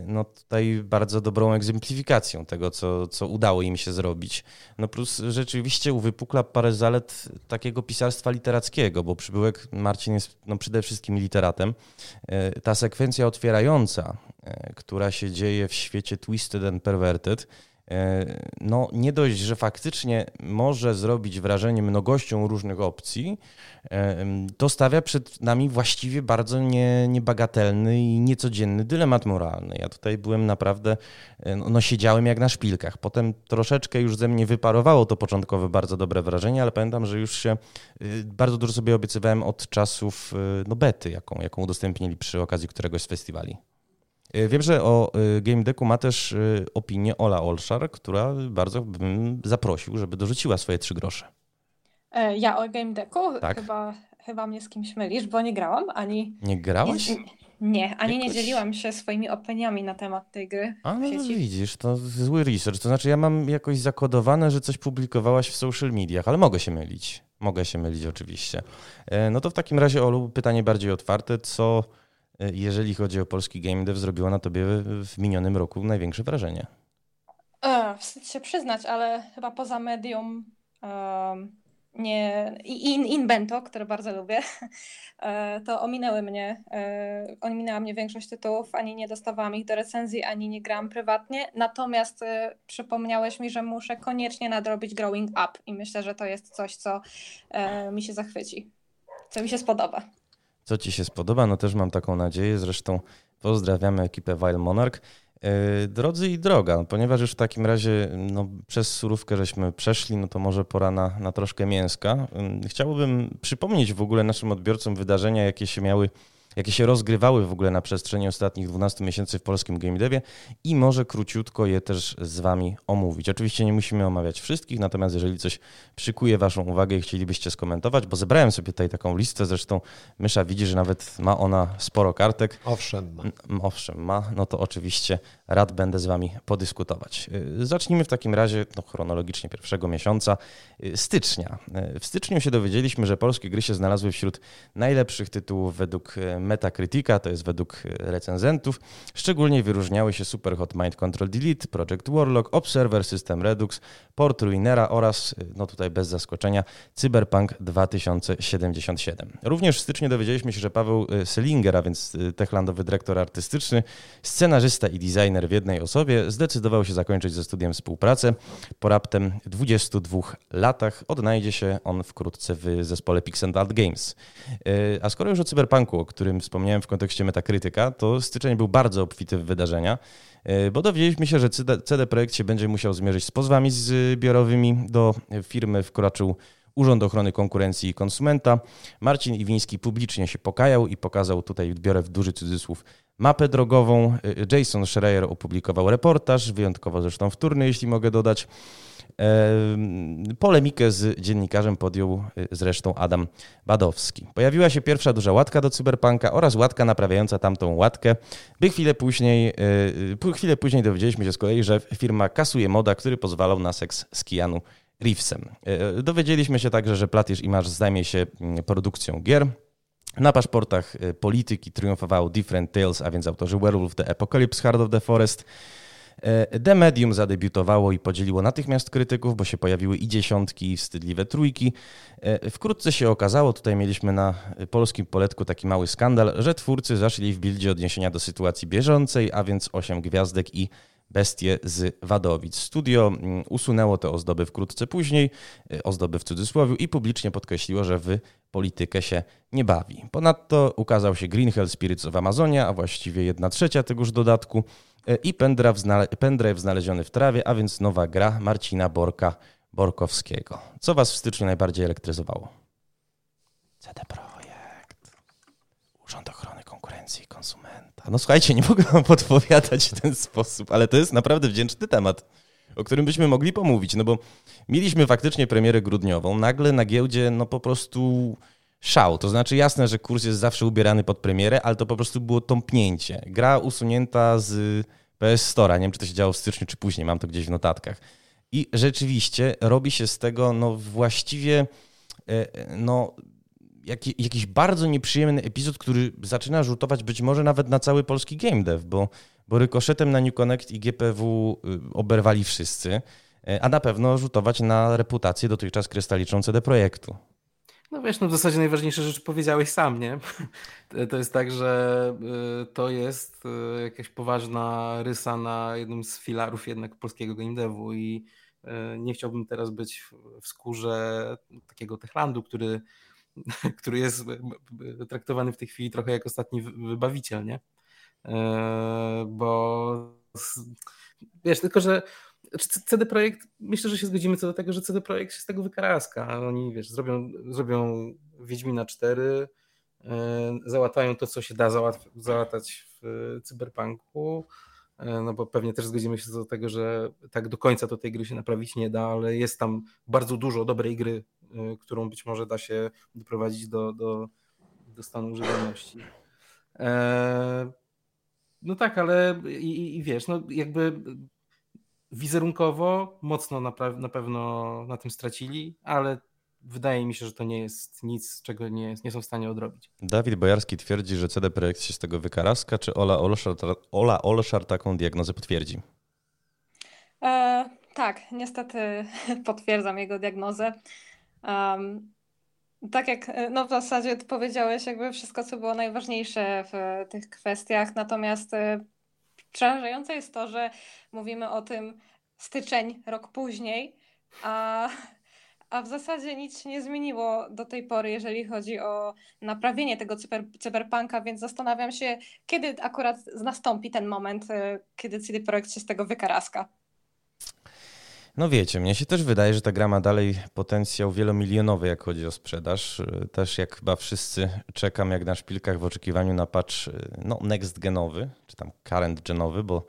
Speaker 1: no tutaj bardzo dobrą egzemplifikacją tego, co, co udało im się zrobić. No plus rzeczywiście uwypukla parę zalet takiego pisarstwa literackiego, bo przybyłek Marcin jest no przede wszystkim literatem. Ta sekwencja otwierająca, która się dzieje w świecie Twisted and Perverted, no nie dość, że faktycznie może zrobić wrażenie mnogością różnych opcji, e, to stawia przed nami właściwie bardzo nie, niebagatelny i niecodzienny dylemat moralny. Ja tutaj byłem naprawdę, e, no, no siedziałem jak na szpilkach. Potem troszeczkę już ze mnie wyparowało to początkowe bardzo dobre wrażenie, ale pamiętam, że już się bardzo dużo sobie obiecywałem od czasów no, bety, jaką, jaką udostępnili przy okazji któregoś z festiwali. E, wiem, że o e, Game Decku ma też e, opinię Ola Olszar, która bardzo bym zaprosił, żeby dorzuciła swoje trzy grosze.
Speaker 3: Ja o Game Decku? Tak. Chyba, chyba mnie z kimś mylisz, bo nie grałam ani...
Speaker 1: Nie grałaś?
Speaker 3: Nie, nie ani Jakoś... nie dzieliłam się swoimi opiniami na temat tej gry.
Speaker 1: A no widzisz, to zły research. To znaczy ja mam jakoś zakodowane, że coś publikowałaś w social mediach, ale mogę się mylić. Mogę się mylić oczywiście. No to w takim razie Olu, pytanie bardziej otwarte. Co E, jeżeli chodzi o polski game dev, zrobiła na tobie w minionym roku największe wrażenie?
Speaker 3: E, wstyd się przyznać, ale chyba poza medium um, nie, in, Invento, które bardzo lubię, e, to ominęły mnie, e, ominęła mnie większość tytułów, ani nie dostawałam ich do recenzji, ani nie grałam prywatnie, natomiast przypomniałeś mi, że muszę koniecznie nadrobić Growing Up i myślę, że to jest coś, co mi się zachwyci, co mi się spodoba
Speaker 1: co Ci się spodoba. No też mam taką nadzieję. Zresztą pozdrawiamy ekipę Wild Monarch. E, drodzy i droga, ponieważ już w takim razie no, przez surówkę żeśmy przeszli, no to może pora na, na troszkę mięska. Chciałbym przypomnieć w ogóle naszym odbiorcom wydarzenia, jakie się miały jakie się rozgrywały w ogóle na przestrzeni ostatnich 12 miesięcy w polskim game devie i może króciutko je też z Wami omówić. Oczywiście nie musimy omawiać wszystkich, natomiast jeżeli coś przykuje Waszą uwagę i chcielibyście skomentować, bo zebrałem sobie tutaj taką listę, zresztą Mysza widzi, że nawet ma ona sporo kartek.
Speaker 2: Owszem ma.
Speaker 1: Owszem ma, no to oczywiście rad będę z Wami podyskutować. Y, zacznijmy w takim razie no, chronologicznie pierwszego miesiąca, y, stycznia. Y, w styczniu się dowiedzieliśmy, że polskie gry się znalazły wśród najlepszych tytułów według Metacritica, to jest według recenzentów. Szczególnie wyróżniały się Super Hot Mind Control Delete, Project Warlock, Observer System Redux, Port Ruinera oraz, no tutaj bez zaskoczenia, Cyberpunk 2077. Również w styczniu dowiedzieliśmy się, że Paweł Selinger, a więc techlandowy dyrektor artystyczny, scenarzysta i designer w jednej osobie, zdecydował się zakończyć ze studiem współpracę. Po raptem 22 latach odnajdzie się on wkrótce w zespole Pixel Games. A skoro już o Cyberpunku, o którym wspomniałem w kontekście Metakrytyka, to styczeń był bardzo obfity w wydarzenia, e, bo dowiedzieliśmy się, że CD, Projekt się będzie musiał zmierzyć z pozwami zbiorowymi. Do firmy wkroczył Urząd Ochrony Konkurencji i Konsumenta. Marcin Iwiński publicznie się pokajał i pokazał tutaj, biorę w duży cudzysłów, mapę drogową. E, Jason Schreier opublikował reportaż, wyjątkowo zresztą wtórny, jeśli mogę dodać. Polemikę z dziennikarzem podjął y, zresztą Adam Badowski. Pojawiła się pierwsza duża łatka do cyberpunka oraz łatka naprawiająca tamtą łatkę, by chwilę później, y, chwilę później dowiedzieliśmy się z kolei, że firma kasuje moda, który pozwalał na seks z Keanu Reevesem. Y, dowiedzieliśmy się także, że Platysz Image zajmie się mm, produkcją gier. Na paszportach polityki triumfowało Different Tales, a więc autorzy Werewolf the Apocalypse, Heart of the Forest, E, The Medium zadebiutowało i podzieliło natychmiast krytyków, bo się pojawiły i dziesiątki, i wstydliwe trójki. E, wkrótce się okazało, tutaj mieliśmy na polskim poletku taki mały skandal, że twórcy zaszli w bildzie odniesienia do sytuacji bieżącej, a więc 8 gwiazdek i bestie z Wadowic. Studio mm, usunęło te ozdoby wkrótce później, e, ozdoby w cudzysłowie, i publicznie podkreśliło, że w politykę się nie bawi. Ponadto ukazał się Green Hell Spirits of Amazonia, a właściwie jedna trzecia tegoż dodatku i pendrive, pendrive znaleziony w trawie, a więc nowa gra Marcina Borka Borkowskiego. Co Was w styczniu najbardziej elektryzowało? CD Projekt, Urząd Ochrony Konkurencji i Konsumenta. No słuchajcie, nie mogę Wam podpowiadać w ten sposób, ale to jest naprawdę wdzięczny temat, o którym byśmy mogli pomówić, no bo mieliśmy faktycznie premierę grudniową, nagle na giełdzie no po prostu szał. To znaczy jasne, że kurs jest zawsze ubierany pod premierę, ale to po prostu było tąpnięcie. Gra usunięta z PS Store. Nie wiem, czy to się działo w styczniu, czy później. Mam to gdzieś w notatkach. I rzeczywiście robi się z tego no właściwie e, no, jakiś bardzo nieprzyjemny epizod, który zaczyna rzutować być może nawet na cały polski game dev, bo bo rykoszetem na New Connect i GPW y, oberwali wszyscy, y, a na pewno rzutować na reputację dotychczas krystaliczną CD Projektu.
Speaker 4: No wiesz, no w zasadzie najważniejsze rzeczy powiedziałeś sam, nie? To jest tak, że y, to jest jakaś poważna rysa na jednym z filarów jednak polskiego game i nie chciałbym teraz być w skórze takiego Techlandu, który, który jest traktowany w tej chwili trochę jak ostatni wybawiciel, nie? Bo wiesz, tylko że CD Projekt, myślę, że się zgodzimy co do tego, że CD Projekt się z tego wykaraska. Oni, wiesz, zrobią, zrobią Wiedźmina 4, e, załatają to, co się da załatać w cyberpunku, e, no bo pewnie też zgodzimy się co do tego, że tak do końca to tej gry się naprawić nie da, ale jest tam bardzo dużo dobrej gry, którą być może da się doprowadzić do, do, do stanu używalności. No tak, ale i, i wiesz, no jakby wizerunkowo mocno na, na pewno na tym stracili, ale wydaje mi się, że to nie jest nic, czego nie, nie są w stanie odrobić.
Speaker 1: Dawid Bojarski twierdzi, że CD Projekt się z tego wykaraska, czy Ola Olszar, Ola Olszar taką diagnozę potwierdzi?
Speaker 3: E, tak, niestety potwierdzam jego diagnozę. Um, tak jak no w zasadzie powiedziałeś, jakby wszystko, co było najważniejsze w tych kwestiach, natomiast e, przerażające jest to, że mówimy o tym styczeń, rok później, a, a w zasadzie nic się nie zmieniło do tej pory, jeżeli chodzi o naprawienie tego cyber, cyberpunka, więc zastanawiam się, kiedy akurat nastąpi ten moment, e, kiedy CD Projekt się z tego wykaraska.
Speaker 1: No wiecie, mnie się też wydaje, że ta gra ma dalej potencjał wielomilionowy, jak chodzi o sprzedaż. Też jak chyba wszyscy czekam jak na szpilkach w oczekiwaniu na patch no, next genowy, czy tam current genowy, bo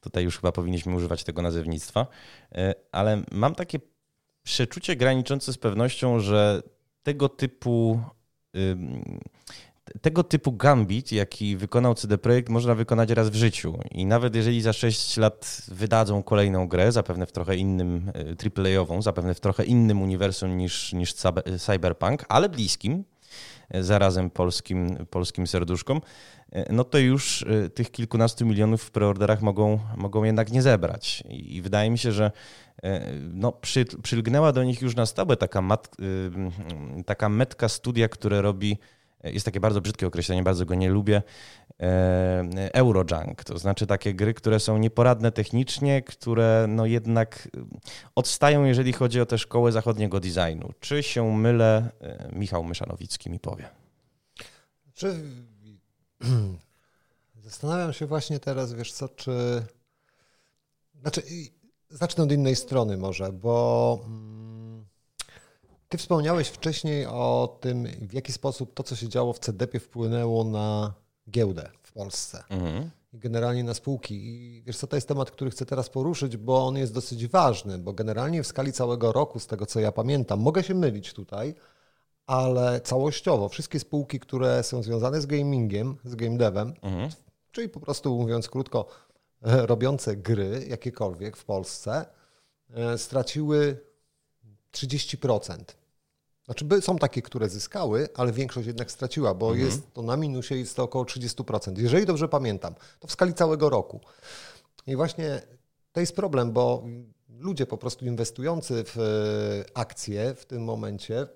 Speaker 1: tutaj już chyba powinniśmy używać tego nazewnictwa. Ale mam takie przeczucie graniczące z pewnością, że tego typu tego typu gambit, jaki wykonał CD Projekt, można wykonać raz w życiu. I nawet jeżeli za 6 lat wydadzą kolejną grę, zapewne w trochę innym, e, AAA-ową, zapewne w trochę innym uniwersum niż, niż Cyberpunk, ale bliskim, e, zarazem polskim, polskim serduszkom, e, no to już tych kilkunastu milionów w preorderach mogą, mogą jednak nie zebrać. I wydaje mi się, że no, przy, przylgnęła do nich już na stałe taka, mat, taka metka studia, które robi jest takie bardzo brzydkie określenie, bardzo go nie lubię, e, Eurojunk, to znaczy takie gry, które są nieporadne technicznie, które no jednak odstają, jeżeli chodzi o tę szkołę zachodniego designu. Czy się mylę? E, Michał Myszanowicki mi powie.
Speaker 2: Czy... Zastanawiam się właśnie teraz, wiesz co, czy... Znaczy, zacznę od innej strony może, bo mm, ty wspomniałeś wcześniej o tym, w jaki sposób to, co się działo w CDP wpłynęło na giełdę w Polsce. Mhm. I generalnie na spółki. I wiesz co, to jest temat, który chcę teraz poruszyć, bo on jest dosyć ważny, bo generalnie w skali całego roku, z tego co ja pamiętam, mogę się mylić tutaj, ale całościowo wszystkie spółki, które są związane z gamingiem, z game devem, mhm. czyli po prostu mówiąc krótko, robiące gry jakiekolwiek w Polsce, e, straciły 30%. Znaczy są takie, które zyskały, ale większość jednak straciła, bo mhm. jest to na minusie jest to około 30%. Jeżeli dobrze pamiętam, to w skali całego roku. I właśnie to jest problem, bo ludzie po prostu inwestujący w e, akcje w tym momencie,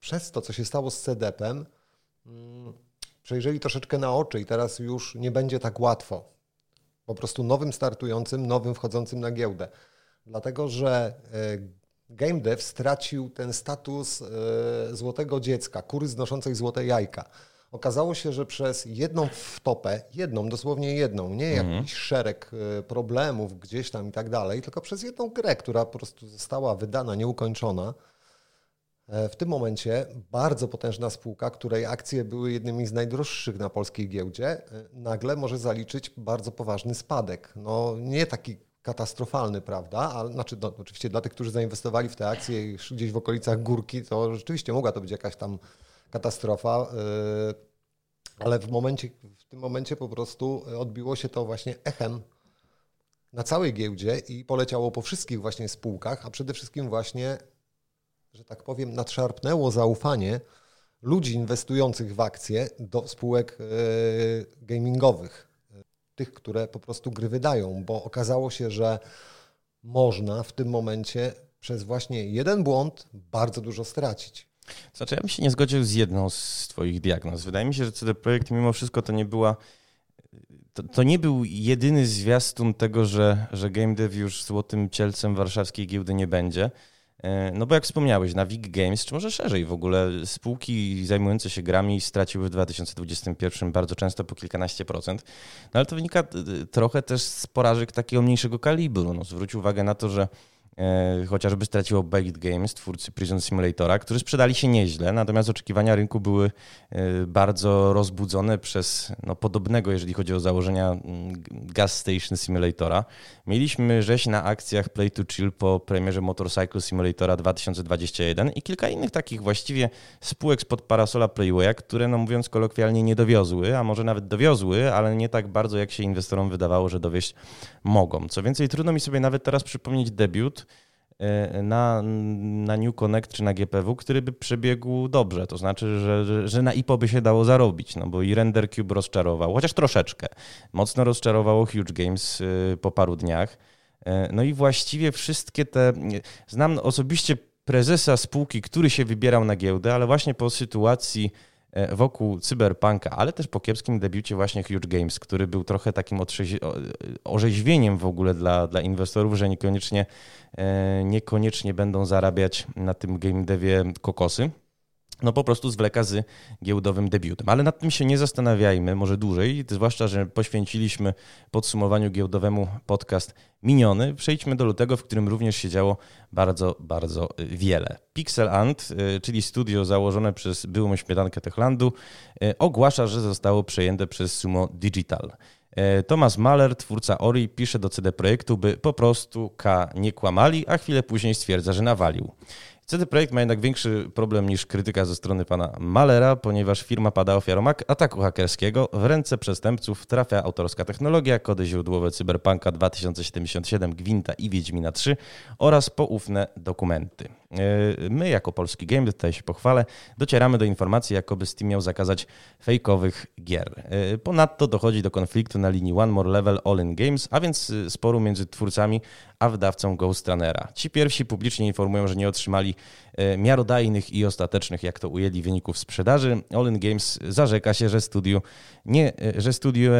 Speaker 2: przez to, co się stało z CDP-em, mm, przejrzeli troszeczkę na oczy i teraz już nie będzie tak łatwo. Po prostu nowym startującym, nowym wchodzącym na giełdę. Dlatego, że e, game dev stracił ten status e, złotego dziecka, kury znoszącej złote jajka. Okazało się, że przez jedną wtopę, jedną, dosłownie jedną, nie mhm. jakiś szereg e, problemów gdzieś tam i tak dalej, tylko przez jedną grę, która po prostu została wydana, nieukończona, e, w tym momencie bardzo potężna spółka, której akcje były jednymi z najdroższych na polskiej giełdzie, nagle może zaliczyć bardzo poważny spadek. No nie taki katastrofalny, prawda? A, znaczy, no, oczywiście dla tych, którzy zainwestowali w te akcje gdzieś w okolicach górki, to rzeczywiście mogła to być jakaś tam katastrofa, yy, ale w, momencie, w tym momencie po prostu odbiło się to właśnie echem na całej giełdzie i poleciało po wszystkich właśnie spółkach, a przede wszystkim właśnie, że tak powiem, nadszarpnęło zaufanie ludzi inwestujących w akcje do spółek yy, gamingowych tych, które po prostu gry wydają, bo okazało się, że można w tym momencie przez właśnie jeden błąd bardzo dużo stracić.
Speaker 1: Znaczy, ja bym się nie zgodził z jedną z Twoich diagnoz. Wydaje mi się, że CD Projekt mimo wszystko to nie była. To, to, nie był jedyny zwiastun tego, że, że game dev już złotym cielcem warszawskiej giełdy nie będzie. E, no bo jak wspomniałeś, na Wig Games, czy może szerzej w ogóle, spółki zajmujące się grami straciły w 2021 bardzo często po kilkanaście procent. No ale to wynika trochę też z porażek takiego mniejszego kalibru. No, zwróć uwagę na to, że E, chociażby straciło Baked Games, twórcy Prison Simulatora, którzy sprzedali się nieźle, natomiast oczekiwania rynku były e, bardzo rozbudzone przez no, podobnego, jeżeli chodzi o założenia mm, Gas Station Simulatora. Mieliśmy rzeź na akcjach Play to Chill po premierze Motorcycle Simulatora 2021 i kilka innych takich właściwie spółek spod parasola Playwaya, które no mówiąc kolokwialnie nie dowiozły, a może nawet dowiozły, ale nie tak bardzo jak się inwestorom wydawało, że dowieść mogą. Co więcej, trudno mi sobie nawet teraz przypomnieć debiut E, na, na New Connect czy na GPW, który by przebiegł dobrze. To znaczy, że, że, na IPO by się dało zarobić, no bo i Render Cube rozczarował, chociaż troszeczkę. Mocno rozczarowało Huge Games e, po paru dniach. E, no i właściwie wszystkie te. Znam osobiście prezesa spółki, który się wybierał na giełdę, ale właśnie po sytuacji E, wokół cyberpunka, ale też po kiepskim debiucie właśnie Huge Games, który był trochę takim orzeźwieniem w ogóle dla, dla inwestorów, że niekoniecznie, e, niekoniecznie będą zarabiać na tym game devie kokosy no po prostu zwleka z giełdowym debiutem. Ale nad tym się nie zastanawiajmy, może dłużej, zwłaszcza, że poświęciliśmy podsumowaniu giełdowemu podcast miniony. Przejdźmy do lutego, w którym również się działo bardzo, bardzo wiele. Pixel Ant, y, czyli studio założone przez byłą śmietankę Techlandu, y, ogłasza, że zostało przejęte przez Sumo Digital. Y, Thomas Mahler, twórca Ori, pisze do CD Projektu, by po prostu K nie kłamali, a chwilę później stwierdza, że nawalił. CD Projekt ma jednak większy problem niż krytyka ze strony pana Malera, ponieważ firma pada ofiarą ataku hakerskiego. W ręce przestępców trafia autorska technologia, kody źródłowe Cyberpunka 2077, Gwinta i Wiedźmina 3 oraz poufne dokumenty. E, my, jako polski game, tutaj się pochwalę, docieramy do informacji, jakoby Steam miał zakazać fejkowych gier. E, ponadto dochodzi do konfliktu na linii One More Level All In Games, a więc e, sporu między twórcami a wydawcą Ghost Runnera. Ci pierwsi publicznie informują, że nie otrzymali miarodajnych i ostatecznych, jak to ujęli, wyników sprzedaży. All In Games zarzeka się, że studiu nie, że studio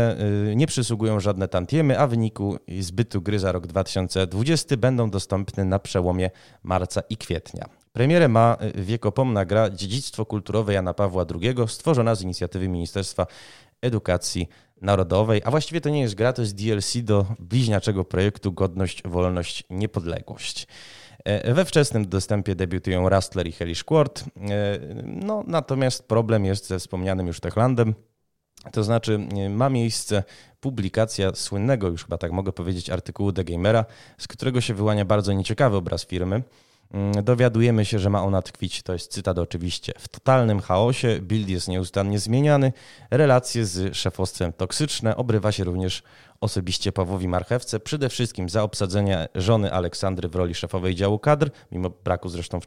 Speaker 1: nie przysługują żadne tantiemy, a wyniku zbytu gry za rok 2020 będą dostępne na przełomie marca i kwietnia. Premierę ma wiekopomna gra Dziedzictwo kulturowe Jana Pawła II, stworzona z inicjatywy Ministerstwa Edukacji Narodowej, a właściwie to nie jest gra, to jest DLC do bliźniaczego projektu Godność, Wolność, Niepodległość. E, we wczesnym dostępie debiutują Rustler i Hellish Quart. E, no, natomiast problem jest ze wspomnianym już Techlandem. To znaczy, e, ma miejsce publikacja słynnego, już chyba tak mogę powiedzieć, artykułu The Gamera, z którego się wyłania bardzo nieciekawy obraz firmy. Mm, dowiadujemy się, że ma ona tkwić, to jest cytat oczywiście, w totalnym chaosie, build jest nieustannie zmieniany, relacje z szefostwem toksyczne, obrywa się również osobiście Pawłowi Marchewce, przede wszystkim za obsadzenie żony Aleksandry w roli szefowej działu kadr, mimo braku zresztą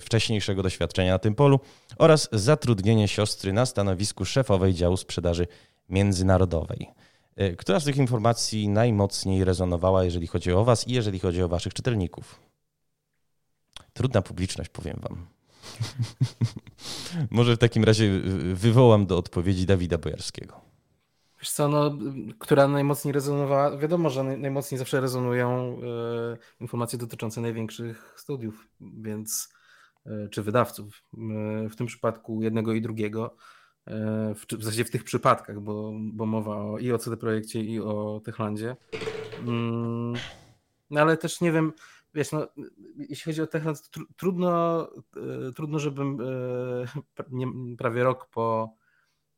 Speaker 1: wcześniejszego doświadczenia na tym polu, oraz zatrudnienie siostry na stanowisku szefowej działu sprzedaży międzynarodowej. E, która z tych informacji najmocniej rezonowała, jeżeli chodzi o Was i jeżeli chodzi o Waszych czytelników? Trudna publiczność, powiem wam. Może w takim razie wywołam do odpowiedzi Dawida Bojarskiego.
Speaker 4: Wiesz co, no, która najmocniej rezonowała? Wiadomo, że najmocniej zawsze rezonują e, informacje dotyczące największych studiów, więc e, czy wydawców. E, w tym przypadku jednego i drugiego. E, w, w zasadzie w tych przypadkach, bo, bo mowa o, i o CD Projekcie, i o Techlandzie. Mm, no ale też nie wiem, wiesz, no, jeśli chodzi o Techland, tr trudno, e, trudno, żebym e, nie, prawie rok po,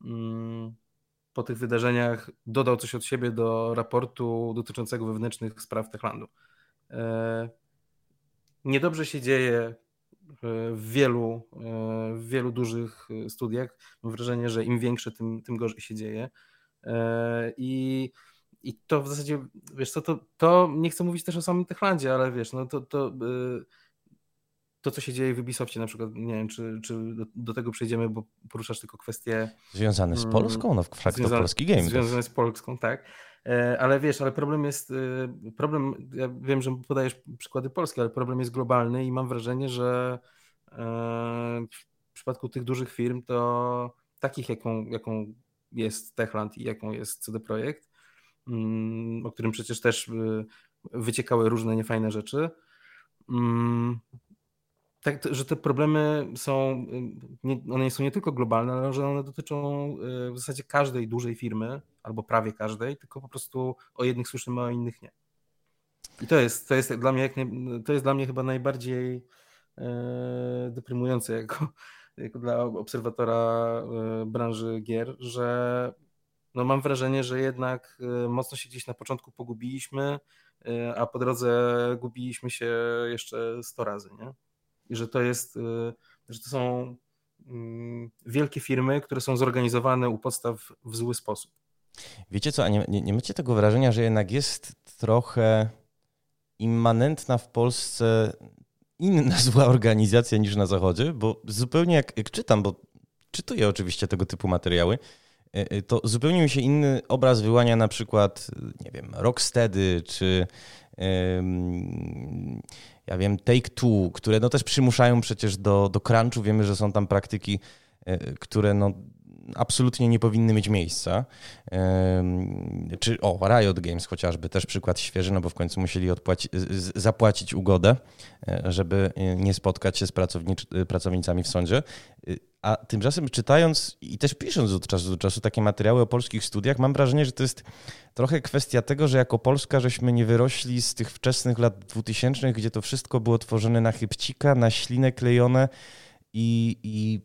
Speaker 4: mm, po tych wydarzeniach dodał coś od siebie do raportu dotyczącego wewnętrznych spraw Techlandu. E, niedobrze się dzieje w wielu, w wielu dużych studiach. Mam wrażenie, że im większe, tym, tym gorzej się dzieje. I i to w zasadzie, wiesz co, to, to nie chcę mówić też o samym Techlandzie, ale wiesz, no to, to, yy, to co się dzieje w Ubisoftie na przykład, nie wiem, czy, czy do, do tego przejdziemy, bo poruszasz tylko kwestie...
Speaker 1: Związane z mm, Polską? No, fakt to polski game.
Speaker 4: Związane z Polską, tak. Ale wiesz, ale problem jest, problem, ja wiem, że podajesz przykłady polskie, ale problem jest globalny i mam wrażenie, że w przypadku tych dużych firm to takich, jaką, jaką jest Techland i jaką jest CD Projekt, o którym przecież też wyciekały różne niefajne rzeczy, mm, tak, że te problemy są, nie, one nie są nie tylko globalne, ale że one dotyczą y, w zasadzie każdej dużej firmy, albo prawie każdej, tylko po prostu o jednych słyszymy, a o innych nie. I to jest, to jest dla mnie, jak nie, to jest dla mnie chyba najbardziej e, deprymujące jako, jako dla obserwatora branży gier, że no mam wrażenie, że jednak e, mocno się gdzieś na początku pogubiliśmy, e, a po drodze gubiliśmy się jeszcze 100 razy, nie? i że to jest, y, że to są mm, wielkie firmy, które są zorganizowane u podstaw w zły sposób.
Speaker 1: Wiecie co, a nie, nie, nie macie tego wrażenia, że jednak jest trochę immanentna w Polsce inna zła organizacja niż na Zachodzie? Bo zupełnie jak, jak czytam, bo czytuję oczywiście tego typu materiały, y, y, to zupełnie mi się inny obraz wyłania na przykład, nie wiem, Rocksteady czy ja wiem, Take Two, które no też przymuszają przecież do, do crunchu. Wiemy, że są tam praktyki, e, które no absolutnie nie powinny mieć miejsca. Czy o, Riot Games chociażby, też przykład świeży, no bo w końcu musieli odpłaci, zapłacić ugodę, e, żeby nie spotkać się z pracownicami w sądzie. A tymczasem czytając i też pisząc od czasu do czasu takie materiały o polskich studiach, mam wrażenie, że to jest trochę kwestia tego, że jako Polska żeśmy nie wyrośli z tych wczesnych lat 2000, gdzie to wszystko było tworzone na chybcika, na ślinę klejone i, i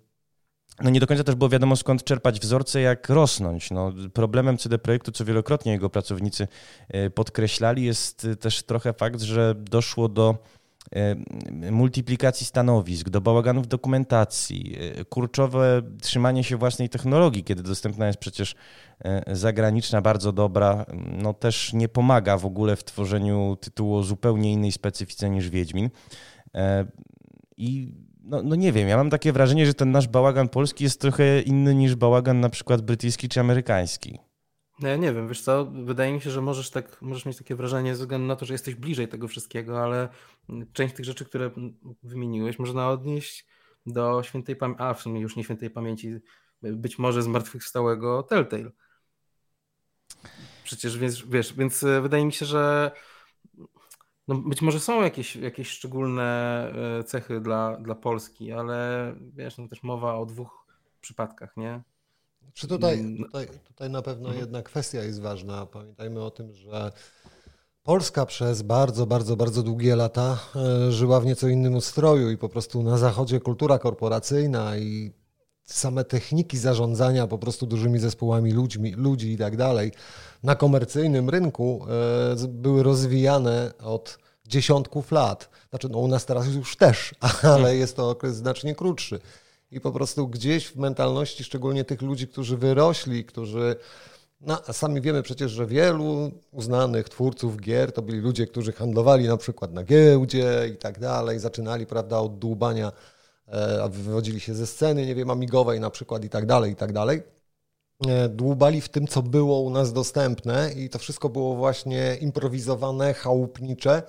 Speaker 1: no nie do końca też było wiadomo skąd czerpać wzorce, jak rosnąć. No, problemem CD Projektu, co wielokrotnie jego pracownicy e, podkreślali, jest też trochę fakt, że doszło do e, multiplikacji stanowisk, do bałaganów dokumentacji, e, kurczowe trzymanie się własnej technologii, kiedy dostępna jest przecież zagraniczna, bardzo dobra, no też nie pomaga w ogóle w tworzeniu tytułu o zupełnie innej specyfice niż Wiedźmin. I no, no nie wiem, ja mam takie wrażenie, że ten nasz bałagan polski jest trochę inny niż bałagan na przykład brytyjski czy amerykański.
Speaker 4: No ja nie wiem, wiesz co, wydaje mi się, że możesz, tak, możesz mieć takie wrażenie ze względu na to, że jesteś bliżej tego wszystkiego, ale część tych rzeczy, które wymieniłeś, można odnieść do świętej pamięci, a w sumie już nie świętej pamięci, być może zmartwychwstałego Telltale. Przecież wiesz, wiesz, więc e, wydaje mi się, że no być może są jakieś, jakieś szczególne e, cechy dla, dla Polski, ale wiesz, no też mowa o dwóch przypadkach, nie?
Speaker 2: Czy tutaj, mm, no. tutaj, tutaj na pewno mhm. jedna kwestia jest ważna. Pamiętajmy o tym, że Polska przez bardzo, bardzo, bardzo długie lata e, żyła w nieco innym ustroju i po prostu na zachodzie kultura korporacyjna i same techniki zarządzania po prostu dużymi zespołami ludźmi, ludzi i tak dalej na komercyjnym rynku e, były rozwijane od dziesiątków lat. Znaczy, no u nas teraz już też, ale hmm. jest to okres znacznie krótszy. I po prostu gdzieś w mentalności, szczególnie tych ludzi, którzy wyrośli, którzy. No, sami wiemy przecież, że wielu uznanych twórców gier to byli ludzie, którzy handlowali na przykład na giełdzie i tak dalej, zaczynali, prawda, od dłubania, e, wywodzili się ze sceny, nie wiem, amigowej na przykład i tak dalej, i tak dalej. E, dłubali w tym, co było u nas dostępne i to wszystko było właśnie improwizowane, chałupnicze.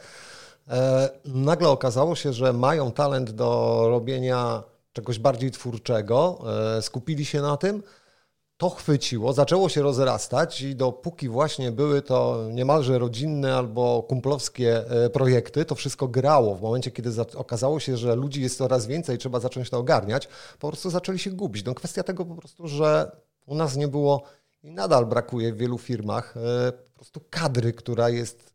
Speaker 2: E, nagle okazało się, że mają talent do robienia czegoś bardziej twórczego, skupili się na tym, to chwyciło, zaczęło się rozrastać i dopóki właśnie były to niemalże rodzinne albo kumplowskie projekty, to wszystko grało. W momencie, kiedy okazało się, że ludzi jest coraz więcej, trzeba zacząć to ogarniać, po prostu zaczęli się gubić. No kwestia tego po prostu, że u nas nie było i nadal brakuje w wielu firmach e, po prostu kadry, która jest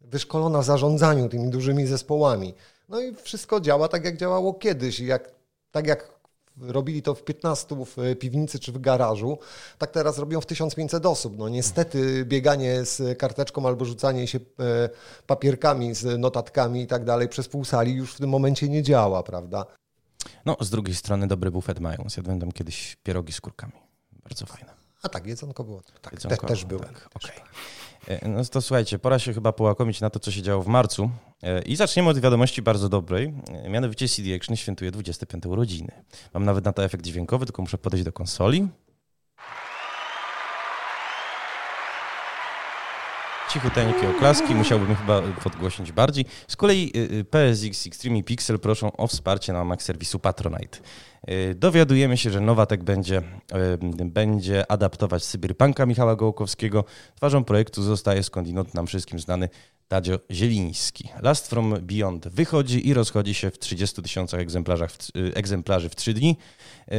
Speaker 2: wyszkolona w zarządzaniu tymi dużymi zespołami. No i wszystko działa tak, jak działało kiedyś. Jak, tak jak robili to w 15 w piwnicy czy w garażu, tak teraz robią w 1500 osób. No niestety bieganie z karteczką albo rzucanie się e, papierkami z notatkami i tak dalej przez pół sali już w tym momencie nie działa, prawda?
Speaker 1: No, z drugiej strony dobry bufet mają. Zjadłem tam kiedyś pierogi z kurkami. Bardzo fajne.
Speaker 2: A tak, jedzonko było. Tak, jedzonko, te, też było. Tak,
Speaker 1: okay. E, no to słuchajcie, pora się chyba połakomić na to, co się działo w marcu. E, I zaczniemy od wiadomości bardzo dobrej. E, mianowicie CD Action świętuje 25 urodziny. Mam nawet na to efekt dźwiękowy, tylko muszę podejść do konsoli. cichuteńkie oklaski, musiałbym chyba podgłośnić bardziej. Z kolei PSX Extreme i Pixel proszą o wsparcie na ramach serwisu Patronite. Dowiadujemy się, że Nowatek będzie, będzie adaptować Cyberpunka Michała Gołkowskiego. Twarzą projektu zostaje skądinąd nam wszystkim znany Tadzio Zieliński. Last from Beyond wychodzi i rozchodzi się w 30 tysiącach egzemplarzy w 3 dni.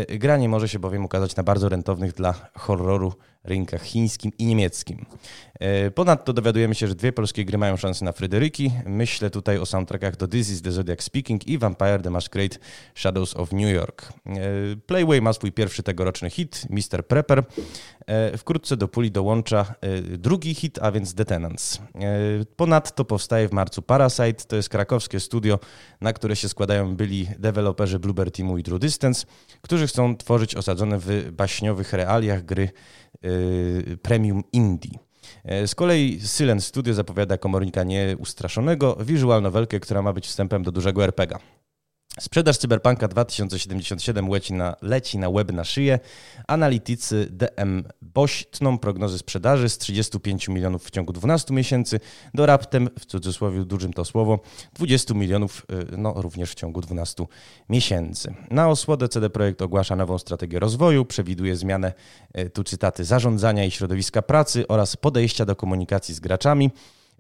Speaker 1: Gra nie może się bowiem ukazać na bardzo rentownych dla horroru rynkach chińskim i niemieckim. Ponadto dowiadujemy się, że dwie polskie gry mają szansę na Fryderyki. Myślę tutaj o soundtrackach do This is the Zodiac Speaking i Vampire the Masquerade Shadows of New York. E, Playway ma swój pierwszy tegoroczny hit, Mr. Prepper. E, wkrótce do puli dołącza drugi hit, a więc The Tenants. Ponadto powstaje w marcu Parasite, to jest krakowskie studio, na które się składają byli deweloperzy Bluebird Teamu i True Distance, którzy chcą tworzyć osadzone w baśniowych realiach gry premium indie. E, z kolei Silent Studio zapowiada komornika nieustraszonego, visual nowelkę, która ma być wstępem do dużego RPGa. Sprzedaż Cyberpunka 2077 leci na, leci na web na szyję. Analitycy DM Boś tną prognozy sprzedaży z 35 milionów w ciągu 12 miesięcy do raptem, w cudzysłowie dużym to słowo, 20 milionów y, no, również w ciągu 12 miesięcy. Na osłodę CD Projekt ogłasza nową strategię rozwoju, przewiduje zmianę, y, tu cytaty, zarządzania i środowiska pracy oraz podejścia do komunikacji z graczami.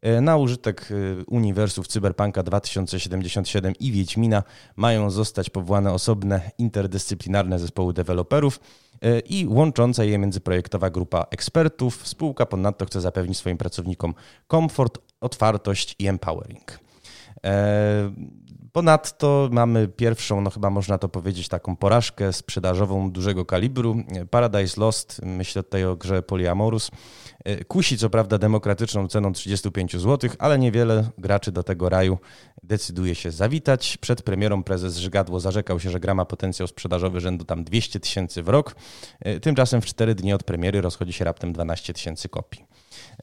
Speaker 1: E, na użytek e, uniwersów Cyberpunka 2077 i Wiedźmina mają zostać powołane osobne interdyscyplinarne zespoły deweloperów e, i łącząca je międzyprojektowa grupa ekspertów. Spółka ponadto chce zapewnić swoim pracownikom komfort, otwartość i empowering. Ponadto mamy pierwszą, no chyba można to powiedzieć, taką porażkę sprzedażową dużego kalibru. Paradise Lost, myślę tutaj o grze Polyamorus, kusi co prawda demokratyczną ceną 35 zł, ale niewiele graczy do tego raju decyduje się zawitać. Przed premierą prezes Żygadło zarzekał się, że gra ma potencjał sprzedażowy rzędu tam 200 tysięcy w rok. Tymczasem w 4 dni od premiery rozchodzi się raptem 12 tysięcy kopii.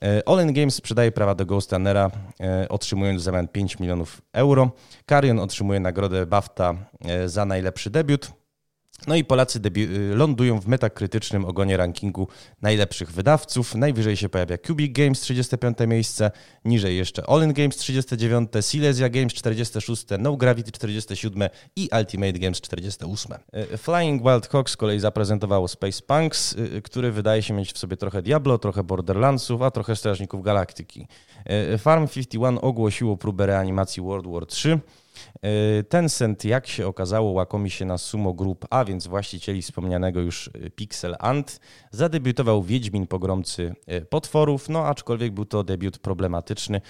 Speaker 1: E, All In Games sprzedaje prawa do Ghost Runnera, e, otrzymując w zamian 5 milionów euro. Carrion otrzymuje nagrodę BAFTA e, za najlepszy debiut. No i Polacy lądują w metakrytycznym ogonie rankingu najlepszych wydawców. Najwyżej się pojawia Cubic Games 35 miejsce, niżej jeszcze All In Games 39, Silesia Games 46, No Gravity 47 i Ultimate Games 48. E, Flying Wild Hawk z kolei zaprezentowało Space Punks, e, który wydaje się mieć w sobie trochę Diablo, trochę Borderlandsów, a trochę Strażników Galaktyki. Farm 51 ogłosiło próbę reanimacji World War 3. E, Tencent, jak się okazało, łakomi się na Sumo Group, a więc właścicieli wspomnianego już e, Pixel Ant. Zadebiutował Wiedźmin Pogromcy e, Potworów, no aczkolwiek był to debiut problematyczny.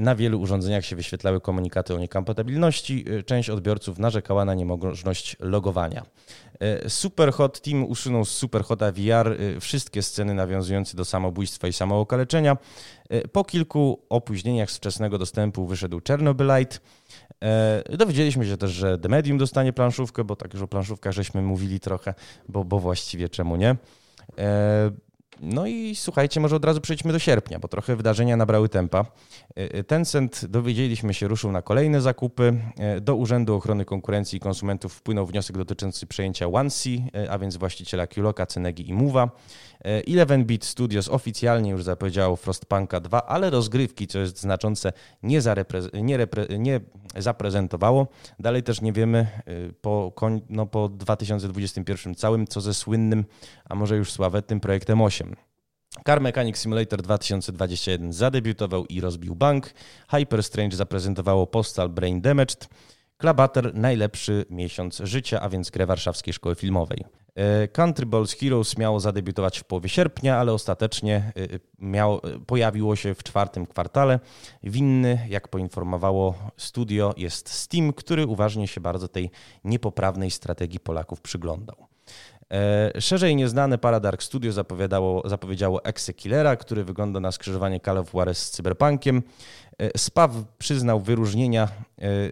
Speaker 1: Na wielu urządzeniach się wyświetlały komunikaty o niekompatybilności. Część odbiorców narzekała na niemożność logowania. Superhot Team usunął z Superhota VR wszystkie sceny nawiązujące do samobójstwa i samookaleczenia. Po kilku opóźnieniach z wczesnego dostępu wyszedł Chernobylite. E, dowiedzieliśmy się też, że The Medium dostanie planszówkę, bo tak już o planszówkach żeśmy mówili trochę, bo, bo właściwie czemu nie. E, no i słuchajcie, może od razu przejdźmy do sierpnia, bo trochę wydarzenia nabrały tempa. E, Tencent, dowiedzieliśmy się, ruszył na kolejne zakupy. Do Urzędu Ochrony Konkurencji i Konsumentów wpłynął wniosek dotyczący przejęcia OneSea, a więc właściciela Q-Loka, Cenegi i Mowa. 11-bit Studios oficjalnie już zapowiedziało Frostpunka 2, ale rozgrywki, co jest znaczące, nie, nie, nie zaprezentowało. Dalej też nie wiemy y, po, no, po 2021 całym, co ze słynnym, a może już sławetnym projektem 8. Car Mechanic Simulator 2021 zadebiutował i rozbił bank. Hyper Strange zaprezentowało Postal Brain Damaged. Klabater najlepszy miesiąc życia, a więc grę Warszawskiej Szkoły Filmowej. E, Country Balls Heroes miało zadebiutować w połowie sierpnia, ale ostatecznie e, miało, pojawiło się w czwartym kwartale. Winny, jak poinformowało studio, jest Steam, który uważnie się bardzo tej niepoprawnej strategii Polaków przyglądał. E, szerzej nieznane Paradark Studio zapowiadało, zapowiedziało Exekillera, który wygląda na skrzyżowanie Call of Juarez z Cyberpunkiem. E, Spaw przyznał wyróżnienia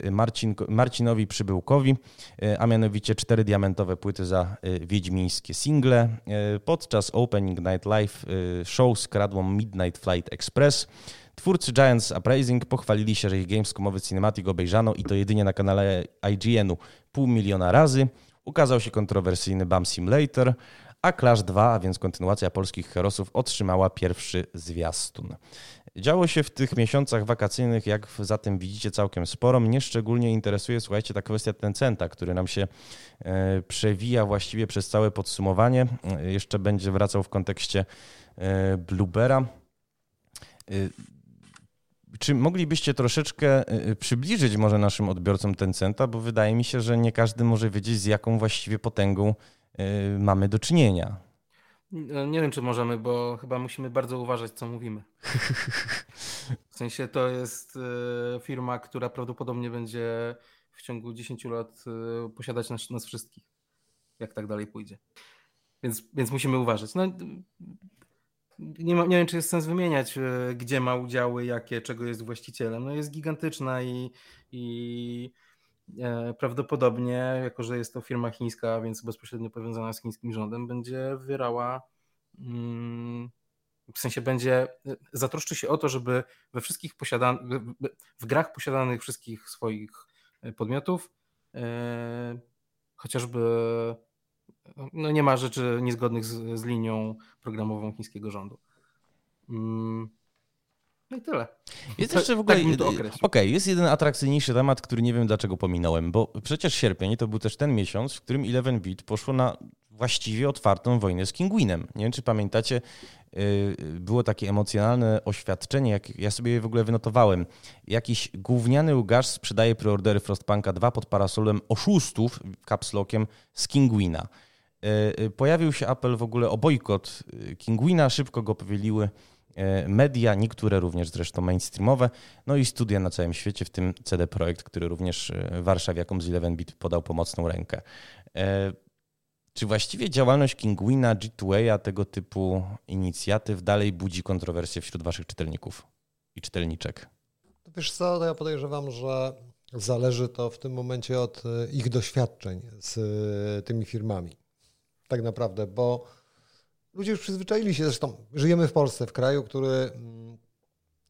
Speaker 1: e, Marcin, Marcinowi Przybyłkowi, a mianowicie cztery diamentowe płyty za wiedźmińskie single. Podczas Opening Night Live show skradło Midnight Flight Express. Twórcy Giants Appraising pochwalili się, że ich Gamescomowy Cinematic obejrzano i to jedynie na kanale IGN-u pół miliona razy. Ukazał się kontrowersyjny BAM Simulator, a Clash 2, a więc kontynuacja polskich herosów, otrzymała pierwszy zwiastun. Działo się w tych miesiącach wakacyjnych, jak zatem widzicie, całkiem sporo. Mnie szczególnie interesuje, słuchajcie, ta kwestia Tencenta, który nam się e, przewija właściwie przez całe podsumowanie. E, jeszcze będzie wracał w kontekście e, Bluebera. Czy moglibyście troszeczkę przybliżyć może naszym odbiorcom Tencenta, bo wydaje mi się, że nie każdy może wiedzieć, z jaką właściwie potęgą mamy do czynienia.
Speaker 4: No, nie wiem, czy możemy, bo chyba musimy bardzo uważać, co mówimy. W sensie to jest firma, która prawdopodobnie będzie w ciągu 10 lat posiadać nas, nas wszystkich, jak tak dalej pójdzie. Więc, więc musimy uważać. No, nie, ma, nie wiem, czy jest sens wymieniać, e, gdzie ma udziały, jakie, czego jest właścicielem. No jest gigantyczna i, i E, prawdopodobnie, jako że jest to firma chińska, więc bezpośrednio powiązana z chińskim rządem, będzie wywierała, mm, w sensie będzie, e, zatroszczy się o to, żeby we wszystkich posiadanych, w grach posiadanych wszystkich swoich podmiotów, chociażby no nie ma rzeczy niezgodnych z, z linią programową chińskiego rządu. Mm, no i tyle.
Speaker 1: Jest jeszcze w ogóle. Tak Okej, okay, jest jeden atrakcyjniejszy temat, który nie wiem dlaczego pominąłem, bo przecież sierpień to był też ten miesiąc, w którym 11-bit poszło na właściwie otwartą wojnę z Kinguinem. Nie wiem, czy pamiętacie, y, było takie emocjonalne oświadczenie, jak ja sobie je w ogóle wynotowałem. Jakiś gówniany ugarz sprzedaje preordery Frostpunka 2 pod parasolem oszustów capslockiem z Kinguina. Y, y, pojawił się apel w ogóle o bojkot Kinguina, szybko go powieliły E, media, niektóre również zresztą mainstreamowe, no i studia na całym świecie, w tym CD Projekt, który również e, Warszawiakom z 11-bit podał pomocną rękę. E, czy właściwie działalność Kingwina, G2A, tego typu inicjatyw dalej budzi kontrowersje wśród waszych czytelników i czytelniczek?
Speaker 2: Wiesz co, to ja podejrzewam, że zależy to w tym momencie od ich doświadczeń z tymi firmami. Tak naprawdę, bo ludzie już przyzwyczaili się, zresztą żyjemy w Polsce, w kraju, który,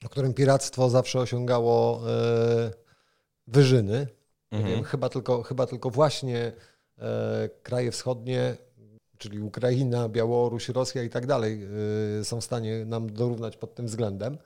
Speaker 2: w którym piractwo zawsze osiągało e, wyżyny. Mhm. Wiem, chyba, tylko, chyba tylko właśnie e, kraje wschodnie, czyli Ukraina, Białoruś, Rosja i tak dalej, e, są w stanie nam dorównać pod tym względem.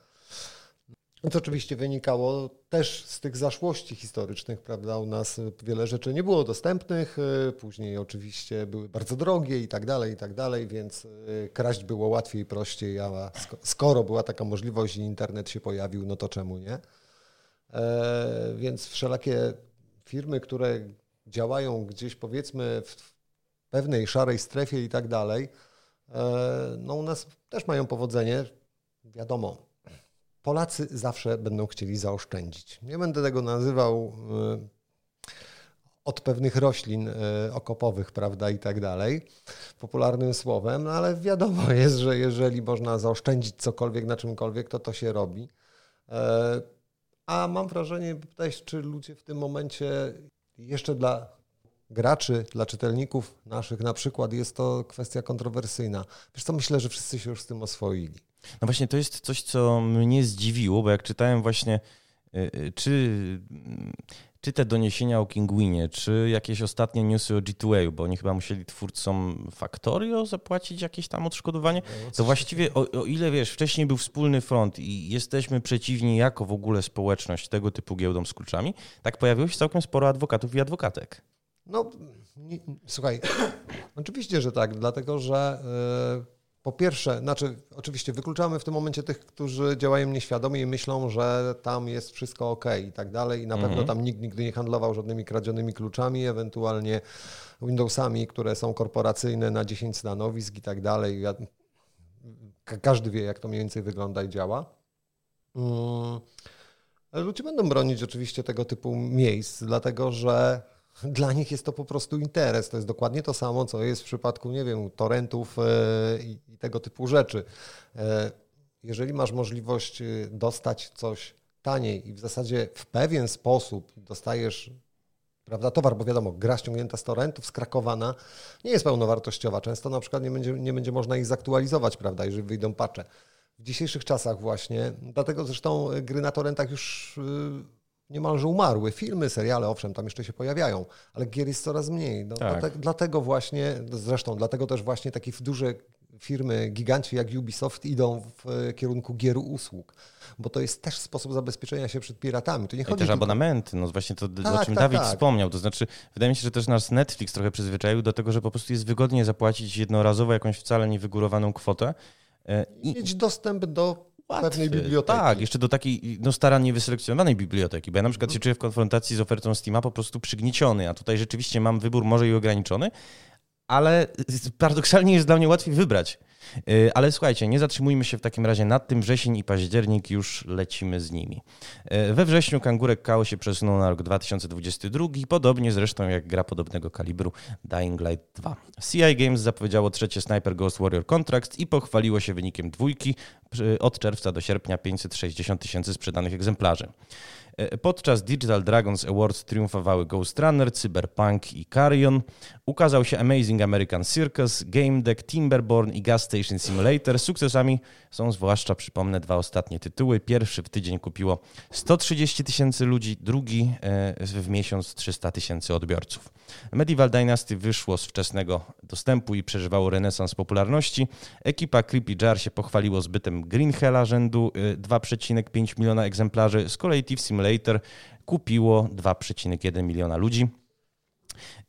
Speaker 2: To oczywiście wynikało też z tych zaszłości historycznych, prawda? U nas wiele rzeczy nie było dostępnych, y, później oczywiście były bardzo drogie i tak dalej, i tak dalej, więc y, kraść było łatwiej i prościej, a skoro była taka możliwość i internet się pojawił, no to czemu nie? E, więc wszelakie firmy, które działają gdzieś powiedzmy w pewnej szarej strefie i tak dalej, e, no u nas też mają powodzenie. Wiadomo, Polacy zawsze będą chcieli zaoszczędzić. Nie będę tego nazywał e, od pewnych roślin e, okopowych, prawda, i tak dalej, popularnym słowem, no ale wiadomo jest, że jeżeli można zaoszczędzić cokolwiek na czymkolwiek, to to się robi. E, a mam wrażenie, pytałeś, czy ludzie w tym momencie jeszcze dla graczy, dla czytelników naszych na przykład jest to kwestia kontrowersyjna. Wiesz co, myślę, że wszyscy się już z tym oswoili.
Speaker 1: No właśnie, to jest coś, co mnie zdziwiło, bo jak czytałem właśnie, y, y, czy, czy te doniesienia o Kinguinie, czy jakieś ostatnie newsy o G2A, bo oni chyba musieli twórcom Factorio zapłacić jakieś tam odszkodowanie, no, to właściwie o, o, ile wiesz, wcześniej był wspólny front i jesteśmy przeciwni jako w ogóle społeczność tego typu giełdom z kluczami, tak pojawiło się całkiem sporo adwokatów i adwokatek.
Speaker 2: No, nie, słuchaj, oczywiście, że tak, dlatego że yy, po pierwsze, znaczy, oczywiście wykluczamy w tym momencie tych, którzy działają nieświadomie i myślą, że tam jest wszystko ok i tak dalej, i na pewno mhm. tam nikt nigdy nie handlował żadnymi kradzionymi kluczami, ewentualnie Windowsami, które są korporacyjne na 10 stanowisk i tak dalej. Każdy wie, jak to mniej więcej wygląda i działa. Mm, ale ludzie będą bronić oczywiście tego typu miejsc, dlatego że dla nich jest to po prostu interes. To jest dokładnie to samo, co jest w przypadku, nie wiem, torrentów e, i tego typu rzeczy. E, jeżeli masz możliwość e, dostać coś taniej i w zasadzie w pewien sposób dostajesz prawda, towar, bo wiadomo, gra ściągnięta z torrentów, skrakowana, nie jest pełnowartościowa. Często na przykład nie będzie, nie będzie można ich zaktualizować, prawda, jeżeli wyjdą pacze. W dzisiejszych czasach właśnie, dlatego zresztą gry na torrentach już niemalże umarły. Filmy, seriale, owszem, tam jeszcze się pojawiają, ale gier jest coraz mniej. No, tak. dlatego, dlatego, właśnie, zresztą dlatego też właśnie takie duże firmy, giganci jak Ubisoft idą w kierunku gier usług, bo to jest też sposób zabezpieczenia się przed piratami. To nie chodzi
Speaker 1: I też
Speaker 2: tylko...
Speaker 1: abonamenty, no właśnie to, tak, o czym tak, Dawid tak. wspomniał. To znaczy, wydaje mi się, że też nas Netflix trochę przyzwyczaił do tego, że po prostu jest wygodnie zapłacić jednorazowo jakąś wcale niewygórowaną kwotę.
Speaker 2: E, I mieć dostęp do Łatwy. pewnej biblioteki.
Speaker 1: Tak, jeszcze do takiej no, starannie wyselekcjonowanej biblioteki, bo ja na przykład się czuję w konfrontacji z ofertą Steama po prostu przygnieciony, a tutaj rzeczywiście mam wybór może i ograniczony, ale paradoksalnie jest dla mnie łatwiej wybrać. Y, ale słuchajcie, nie zatrzymujmy się w takim razie nad tym. Wrzesień i październik już lecimy z nimi. Y, we wrześniu Kangurek Kao się przesunął na rok 2022, podobnie zresztą jak gra podobnego kalibru Dying Light 2. CI Games zapowiedziało trzecie Sniper Ghost Warrior Contracts i pochwaliło się wynikiem dwójki od czerwca do sierpnia 560 tysięcy sprzedanych egzemplarzy. E, podczas Digital Dragons Awards triumfowały Ghost Runner, Cyberpunk i Carrion. Ukazał się Amazing American Circus, Game Deck, Timberborn i Gas Station Simulator. Sukcesami są zwłaszcza, przypomnę, dwa ostatnie tytuły. Pierwszy w tydzień kupiło 130 tysięcy ludzi, drugi e, w miesiąc 300 tysięcy odbiorców. Medieval Dynasty wyszło z wczesnego dostępu i przeżywało renesans popularności. Ekipa Creepy Jar się pochwaliło zbytem Green Hella rzędu 2,5 e, miliona egzemplarzy. Z kolei Thief Simulator kupiło 2,1 miliona ludzi.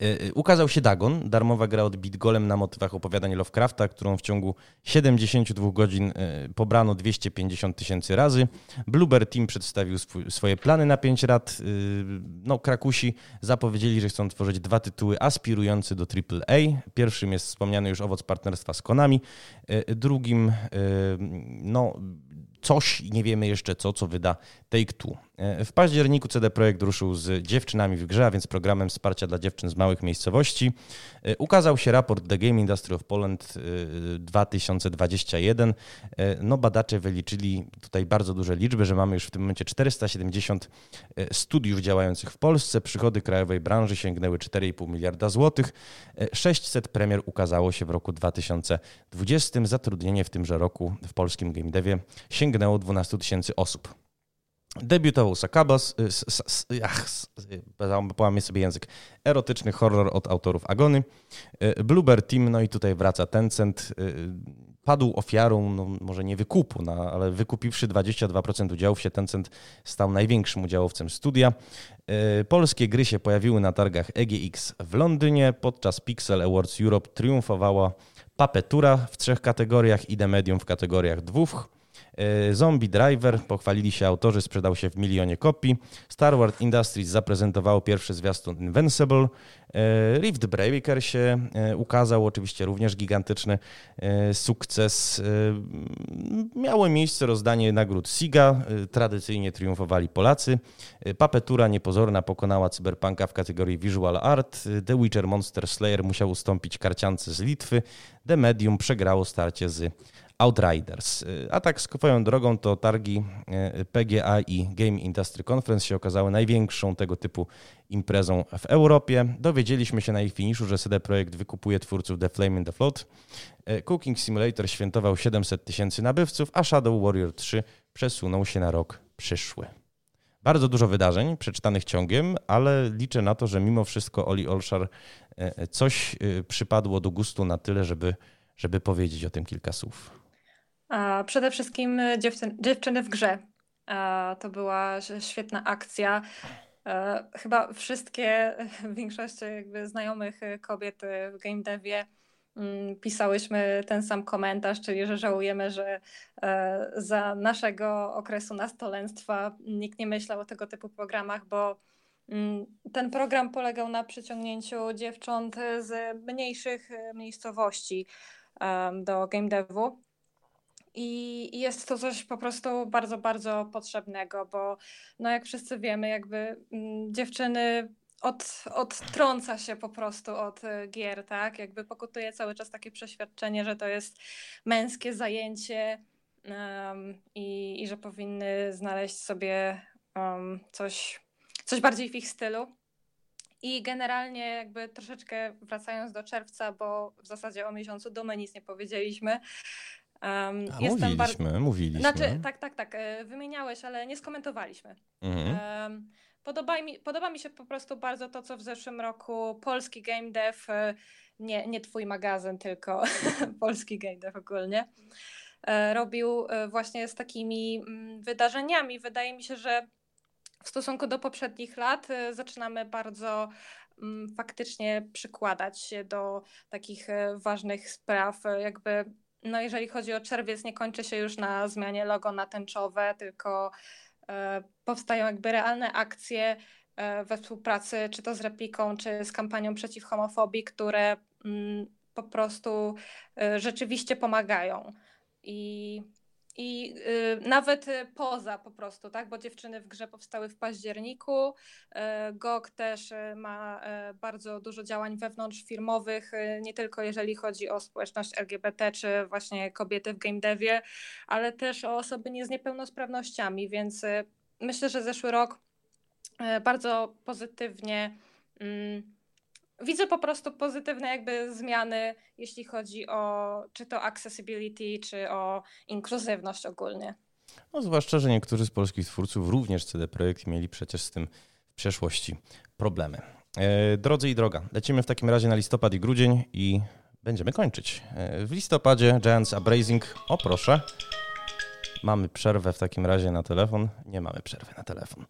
Speaker 1: E, e, ukazał się Dagon, darmowa gra od Bitgolem na motywach opowiadań Lovecrafta, którą w ciągu 72 godzin e, pobrano 250 tysięcy razy. Bluebird Team przedstawił swoje plany na 5 lat. No, Krakusi zapowiedzieli, że chcą tworzyć dwa tytuły aspirujące do AAA. Pierwszym jest wspomniany już owoc partnerstwa z Konami. Drugim, no, coś, nie wiemy jeszcze co, co wyda Take-Two. E, w październiku CD Projekt ruszył z dziewczynami w grze, a więc programem wsparcia dla dziewczyn z małych miejscowości. E, ukazał się raport The Game Industry of Poland 2021. E, no badacze wyliczyli tutaj bardzo duże liczby, że mamy już w tym momencie 470 studiów działających w Polsce. Przychody krajowej branży sięgnęły 4,5 miliarda złotych. 600 premier ukazało się w roku 2020. Zatrudnienie w tymże roku w polskim game devie sięgnęło 12 tysięcy osób. Debiutował Sakabas, y, ach, połamię sobie język, erotyczny horror od autorów Agony. Y, Bluebird Team, no i tutaj wraca Tencent, y, padł ofiarą, no może nie wykupu, no, ale wykupiwszy 22% udziałów się Tencent stał największym udziałowcem studia. Polskie gry się pojawiły na targach EGX w Londynie. Podczas Pixel Awards Europe triumfowała Papetura w trzech kategoriach i The Medium w kategoriach dwóch. E, Zombie Driver, pochwalili się autorzy, sprzedał się w milionie kopii. Star Wars Industries zaprezentowało pierwszy zwiastun Invincible. E, Rift Breaker się e, ukazał, oczywiście również gigantyczny sukces. Miało miejsce rozdanie nagród SIGA, tradycyjnie triumfowali Polacy. Papetura niepozorna pokonała Cyberpunka w kategorii Visual Art. The Witcher Monster Slayer musiał ustąpić karciance z Litwy. The Medium przegrało starcie z Outriders. A tak swoją drogą to targi e, PGA i Game Industry Conference się okazały największą tego typu imprezą w Europie. Dowiedzieliśmy się na ich finiszu, że CD Projekt wykupuje twórców The Flame in the Float. E, Cooking Simulator świętował 700 tysięcy nabywców, a Shadow Warrior 3 przesunął się na rok przyszły. Bardzo dużo wydarzeń przeczytanych ciągiem, ale liczę na to, że mimo wszystko Oli Olszar coś przypadło do gustu na tyle, żeby, żeby powiedzieć o tym kilka słów.
Speaker 3: Przede wszystkim dziewczyn, dziewczyny w grze. To była świetna akcja. E, chyba wszystkie, w większości jakby znajomych kobiet w game devie mm, pisałyśmy ten sam komentarz, czyli że żałujemy, że e, za naszego okresu nastolenstwa nikt nie myślał o tego typu programach, bo mm, ten program polegał na przyciągnięciu dziewcząt z mniejszych miejscowości do game devu. I jest to coś po prostu bardzo, bardzo potrzebnego, bo no jak wszyscy wiemy, jakby mm, dziewczyny od, odtrąca się po prostu od y, gier, tak? Jakby pokutuje cały czas takie przeświadczenie, że to jest męskie zajęcie um, i, i że powinny znaleźć sobie um, coś, coś bardziej w ich stylu. I generalnie jakby troszeczkę wracając do czerwca, bo w zasadzie o miesiącu do my nic nie powiedzieliśmy,
Speaker 1: Um, A, mówiliśmy, mówiliśmy.
Speaker 3: Znaczy, tak, tak, tak, e, wymieniałeś, ale nie skomentowaliśmy. Mhm. Um, podoba, mi, podoba mi się po prostu bardzo to, co w zeszłym roku polski game dev, e, nie, nie twój magazyn, tylko polski game dev ogólnie, e, robił właśnie z takimi mm, wydarzeniami. Wydaje mi się, że w stosunku do poprzednich lat zaczynamy bardzo mm, faktycznie przykładać się do takich ważnych spraw, jakby no jeżeli chodzi o czerwiec, nie kończy się już na zmianie logo na tęczowe, tylko e, powstają jakby realne akcje e, we współpracy, czy to z Repliką, czy z kampanią przeciw homofobii, które mm, po prostu e, rzeczywiście pomagają. I i y, nawet y, poza po prostu, tak? Bo dziewczyny w grze powstały w październiku. Y, GOG też ma bardzo dużo działań wewnątrzfirmowych, y, nie tylko jeżeli chodzi o społeczność LGBT, czy właśnie kobiety w game devie, ale też o osoby nie z niepełnosprawnościami, więc myślę, że zeszły rok bardzo pozytywnie mm, widzę po prostu pozytywne jakby zmiany, jeśli chodzi o czy to accessibility, czy o inkluzywność ogólnie.
Speaker 1: No, zwłaszcza, że niektórzy z polskich twórców, również CD Projekt, mieli przecież z tym w przeszłości problemy. E, drodzy i droga, lecimy w takim razie na listopad i grudzień i będziemy kończyć. E, w listopadzie Giants Abrasing, o proszę, mamy przerwę w takim razie na telefon. Nie mamy przerwy na telefon.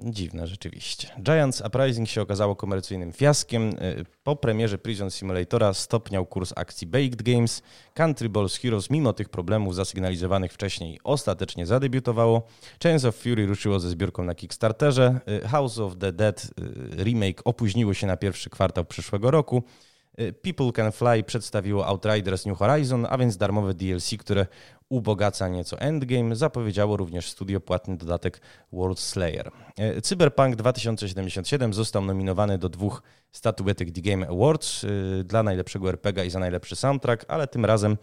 Speaker 1: Dziwne rzeczywiście. Giants Uprising się okazało komercyjnym fiaskiem. Y, po premierze Prison Simulatora stopniał kurs akcji Baked Games. Country Balls Heroes, mimo tych problemów zasygnalizowanych wcześniej, ostatecznie zadebiutowało. Chains of Fury ruszyło ze zbiórką na Kickstarterze. Y, House of the Dead y, remake opóźniło się na pierwszy kwartał przyszłego roku. People Can Fly przedstawiło Outriders New Horizon, a więc darmowe DLC, które ubogaca nieco endgame, zapowiedziało również studio płatny dodatek World Slayer. E, Cyberpunk 2077 został nominowany do dwóch statuetek The Game Awards e, dla najlepszego RPG i za najlepszy soundtrack, ale tym razem,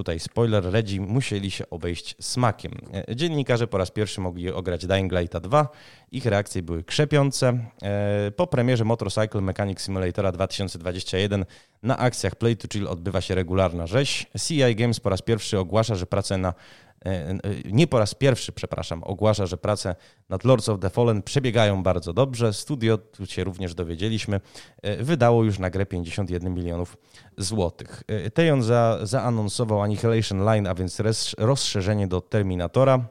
Speaker 1: tutaj spoiler, Redzi musieli się obejść smakiem. E, dziennikarze po raz pierwszy mogli ograć Dying Light 2, ich reakcje były krzepiące. Po premierze Motorcycle Mechanic Simulatora 2021 na akcjach Play to Chill odbywa się regularna rzeź. CI Games po raz pierwszy ogłasza, że prace na e, e, nie po raz pierwszy, przepraszam, ogłasza, że prace nad Lords of the Fallen przebiegają bardzo dobrze. Studio, tu się również dowiedzieliśmy, e, wydało już na grę 51 milionów złotych. Tejon za, zaanonsował Annihilation Line, a więc rozszerzenie do Terminatora.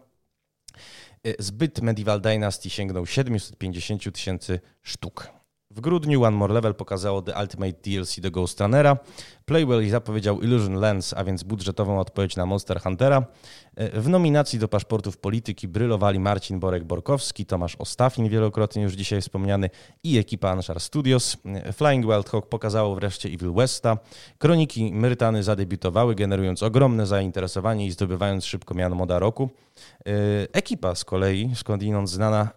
Speaker 1: Zbyt Medieval Dynasty sięgnął 750 tysięcy sztuk. W grudniu One More Level pokazało The Ultimate DLC do Ghost Runnera. Playwell zapowiedział Illusion Lens, a więc budżetową odpowiedź na Monster Huntera. W nominacji do paszportów polityki brylowali Marcin Borek-Borkowski, Tomasz Ostafin, wielokrotnie już dzisiaj wspomniany, i ekipa Anshar Studios. Flying Wild Hawk pokazało wreszcie Evil Westa. Kroniki Myrtany zadebiutowały, generując ogromne zainteresowanie i zdobywając szybko miano moda roku. Ekipa z kolei, skądinąd znana,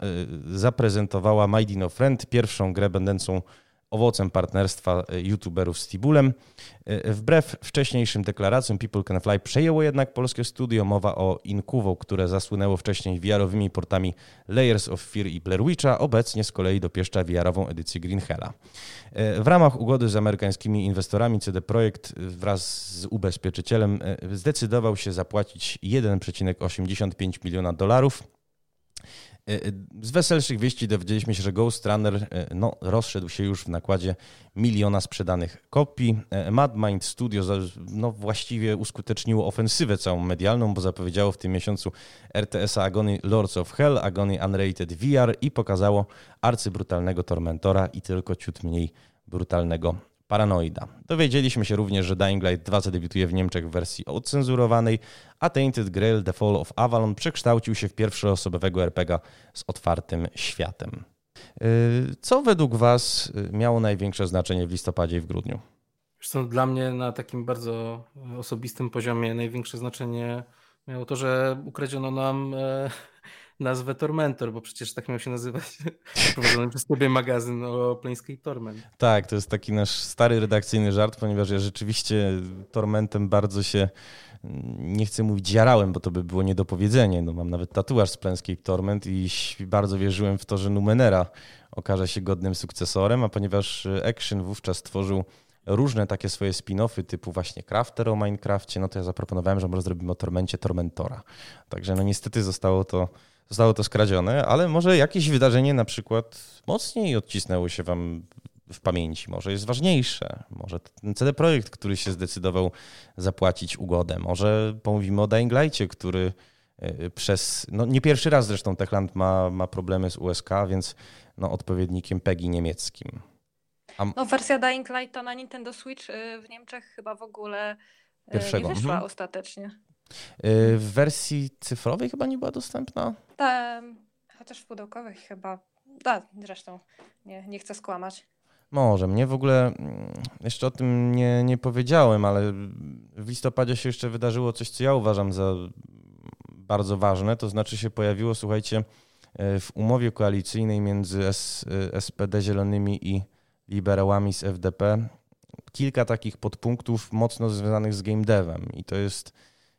Speaker 1: zaprezentowała Mighty No Friend, pierwszą grę będącą owocem partnerstwa e, youtuberów z Tibulem. E, wbrew wcześniejszym deklaracjom People Can Fly przejęło jednak polskie studio. Mowa o Inkuwo, które zasłynęło wcześniej VR-owymi portami Layers of Fear i Blair Witcha, obecnie z kolei dopieszcza VR-ową edycję Green Hella. E, w ramach ugody z amerykańskimi inwestorami CD Projekt wraz z ubezpieczycielem zdecydował się zapłacić 1,85 miliona dolarów z weselszych wieści dowiedzieliśmy się, że Ghost Runner e, no, rozszedł się już w nakładzie miliona sprzedanych kopii. MadMind Studio no, właściwie uskuteczniło ofensywę całą medialną, bo zapowiedziało w tym miesiącu RTS-a Agony Lords of Hell, Agony Unrated VR i pokazało arcybrutalnego Tormentora i tylko ciut mniej brutalnego Paranoida. Dowiedzieliśmy się również, że Dying Light 2 zadebiutuje w Niemczech w wersji ocenzurowanej, a Tainted Grail The Fall of Avalon przekształcił się w pierwszoosobowego RPG z otwartym światem. Y, co według Was miało największe znaczenie w listopadzie i w grudniu?
Speaker 4: Zresztą dla mnie na takim bardzo osobistym poziomie największe znaczenie miało to, że ukradziono nam e, nazwę Tormentor, bo przecież tak miał się nazywać prowadzony przez ciebie magazyn o Planescape Torment.
Speaker 1: Tak, to jest taki nasz stary redakcyjny żart, ponieważ ja rzeczywiście Tormentem bardzo się nie chcę mówić jarałem, bo to by było niedopowiedzenie. No, mam nawet tatuaż z Planescape Torment i bardzo wierzyłem w to, że Numenera okaże się godnym sukcesorem, a ponieważ Action wówczas stworzył różne takie swoje spin-offy typu właśnie Crafter o Minecrafcie, no to ja zaproponowałem, że może zrobimy o Tormencie Tormentora. Także no niestety zostało to, zostało to skradzione, ale może jakieś wydarzenie na przykład mocniej odcisnęło się wam w pamięci, może jest ważniejsze, może ten CD Projekt, który się zdecydował zapłacić ugodę, może pomówimy o Dying Light'cie, który e, przez, no nie pierwszy raz zresztą Techland ma, ma problemy z USK, więc no odpowiednikiem PEGI niemieckim.
Speaker 3: A... No wersja Dying Light to na Nintendo Switch y, w Niemczech chyba w ogóle y, Pierwszego. nie wyszła mhm. ostatecznie.
Speaker 1: Y, w wersji cyfrowej chyba nie była dostępna?
Speaker 3: Tak, chociaż w pudełkowej chyba. Da, zresztą nie, nie chcę skłamać.
Speaker 1: Może. Mnie w ogóle mm, jeszcze o tym nie, nie powiedziałem, ale w listopadzie się jeszcze wydarzyło coś, co ja uważam za bardzo ważne. To znaczy się pojawiło, słuchajcie, w umowie koalicyjnej między S, SPD Zielonymi i liberałami z FDP kilka takich podpunktów mocno związanych z game devem i to jest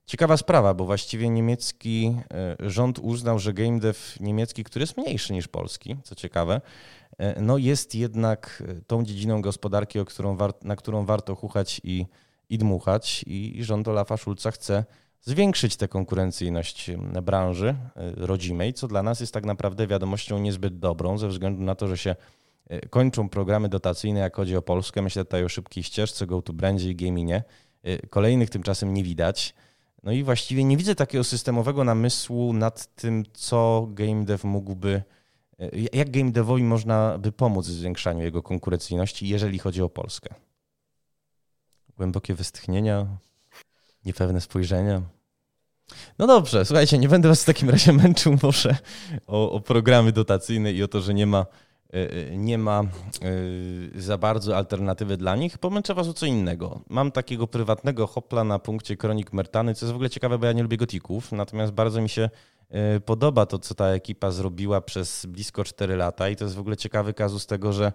Speaker 1: ciekawa sprawa, bo właściwie niemiecki e, rząd uznał, że game dev niemiecki, który jest mniejszy niż polski, co ciekawe, e, no jest jednak tą dziedziną gospodarki, którą na którą warto chuchać i, i dmuchać i rząd Olafa Schulza chce zwiększyć tę konkurencyjność branży e, rodzimej, co dla nas jest tak naprawdę wiadomością niezbyt dobrą, ze względu na to, że się E, kończą programy dotacyjne, jak chodzi o Polskę. Myślę tutaj o szybkiej ścieżce, GoToBrandzie i Gaminie. E, kolejnych tymczasem nie widać. No i właściwie nie widzę takiego systemowego namysłu nad tym, co game dev mógłby, e, jak game devowi można by pomóc w zwiększaniu jego konkurencyjności, jeżeli chodzi o Polskę. Głębokie westchnienia, niepewne spojrzenia. No dobrze, słuchajcie, nie będę was w takim razie męczył może o, o programy dotacyjne i o to, że nie ma nie ma e, za bardzo alternatywy dla nich, pomęczę was o co innego. Mam takiego prywatnego hopla na punkcie Kronik Mertany, co jest w ogóle ciekawe, bo ja nie lubię gotików, natomiast bardzo mi się podoba to, co ta ekipa zrobiła przez blisko 4 lata i to jest w ogóle ciekawy kazus tego, że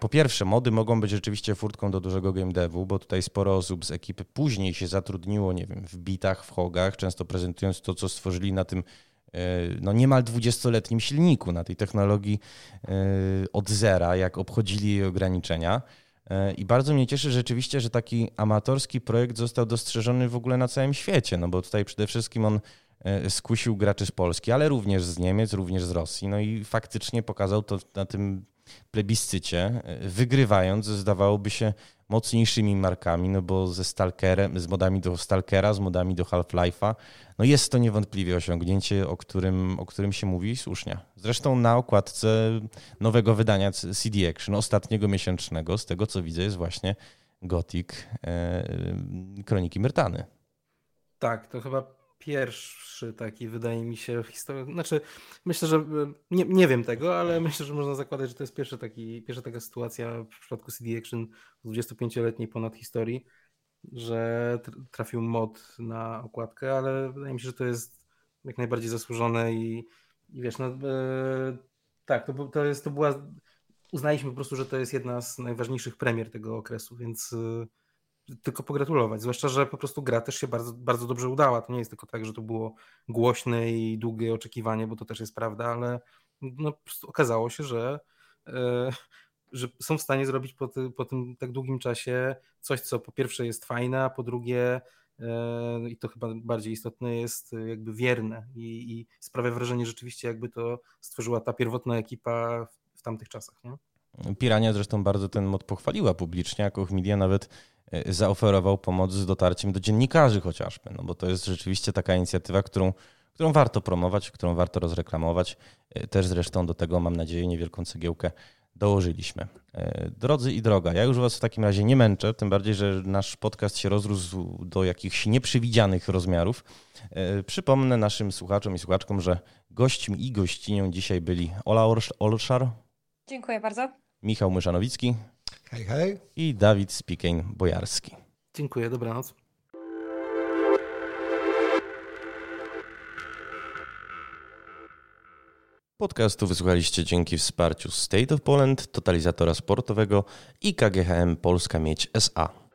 Speaker 1: po pierwsze mody mogą być rzeczywiście furtką do dużego game devu, bo tutaj sporo osób z ekipy później się zatrudniło, nie wiem, w bitach, w hogach, często prezentując to, co stworzyli na tym no niemal 20-letnim silniku na tej technologii e, od zera, jak obchodzili jej ograniczenia. E, I bardzo mnie cieszy rzeczywiście, że taki amatorski projekt został dostrzeżony w ogóle na całym świecie, no bo tutaj przede wszystkim on skusił graczy z Polski, ale również z Niemiec, również z Rosji. No i faktycznie pokazał to na tym plebiscycie, wygrywając, zdawałoby się, mocniejszymi markami, no bo ze Stalkerem, z modami do Stalkera, z modami do Half-Life'a, no jest to niewątpliwie osiągnięcie, o którym, o którym się mówi słusznie. Zresztą na okładce nowego wydania CD Action, ostatniego miesięcznego, z tego co widzę, jest właśnie Gothic e, Kroniki Myrtany.
Speaker 4: Tak, to chyba pierwszy taki, wydaje mi się, w historii. Znaczy, myślę, że e, nie, nie wiem tego, ale myślę, że można zakładać, że to jest pierwszy taki, pierwsza taka sytuacja w przypadku CD Action w 25-letniej ponad historii, że trafił mod na okładkę, ale wydaje mi się, że to jest jak najbardziej zasłużone i, i wiesz, no e, tak, to, to, jest, to była. Uznaliśmy po prostu, że to jest jedna z najważniejszych premier tego okresu, więc. E, tylko pogratulować. Zwłaszcza, że po prostu gra też się bardzo, bardzo dobrze udała. To nie jest tylko tak, że to było głośne i długie oczekiwanie, bo to też jest prawda, ale no, po prostu okazało się, że, e, że są w stanie zrobić po, ty, po tym tak długim czasie coś, co po pierwsze jest fajne, a po drugie e, i to chyba bardziej istotne jest jakby wierne i, i sprawia wrażenie rzeczywiście jakby to stworzyła ta pierwotna ekipa w, w tamtych czasach. Nie?
Speaker 1: Pirania zresztą bardzo ten mod pochwaliła publicznie, jako Media nawet zaoferował pomoc z dotarciem do dziennikarzy chociażby, no bo to jest rzeczywiście taka inicjatywa, którą, którą warto promować, którą warto rozreklamować. E, też zresztą do tego, mam nadzieję, niewielką cegiełkę dołożyliśmy. E, drodzy i droga, ja już Was w takim razie nie męczę, tym bardziej, że nasz podcast się rozrósł do jakichś nieprzewidzianych rozmiarów. Przypomnę naszym słuchaczom i słuchaczkom, że gośćmi i gościnią dzisiaj byli Ola Olszar.
Speaker 3: Dziękuję bardzo.
Speaker 1: Michał Myszanowicki.
Speaker 2: Hej, hej.
Speaker 1: I Dawid Spikień-Bojarski.
Speaker 4: Dziękuję, dobranoc.
Speaker 1: Podcastu wysłuchaliście dzięki wsparciu State of Poland, totalizatora sportowego i KGHM Polska Mieć SA.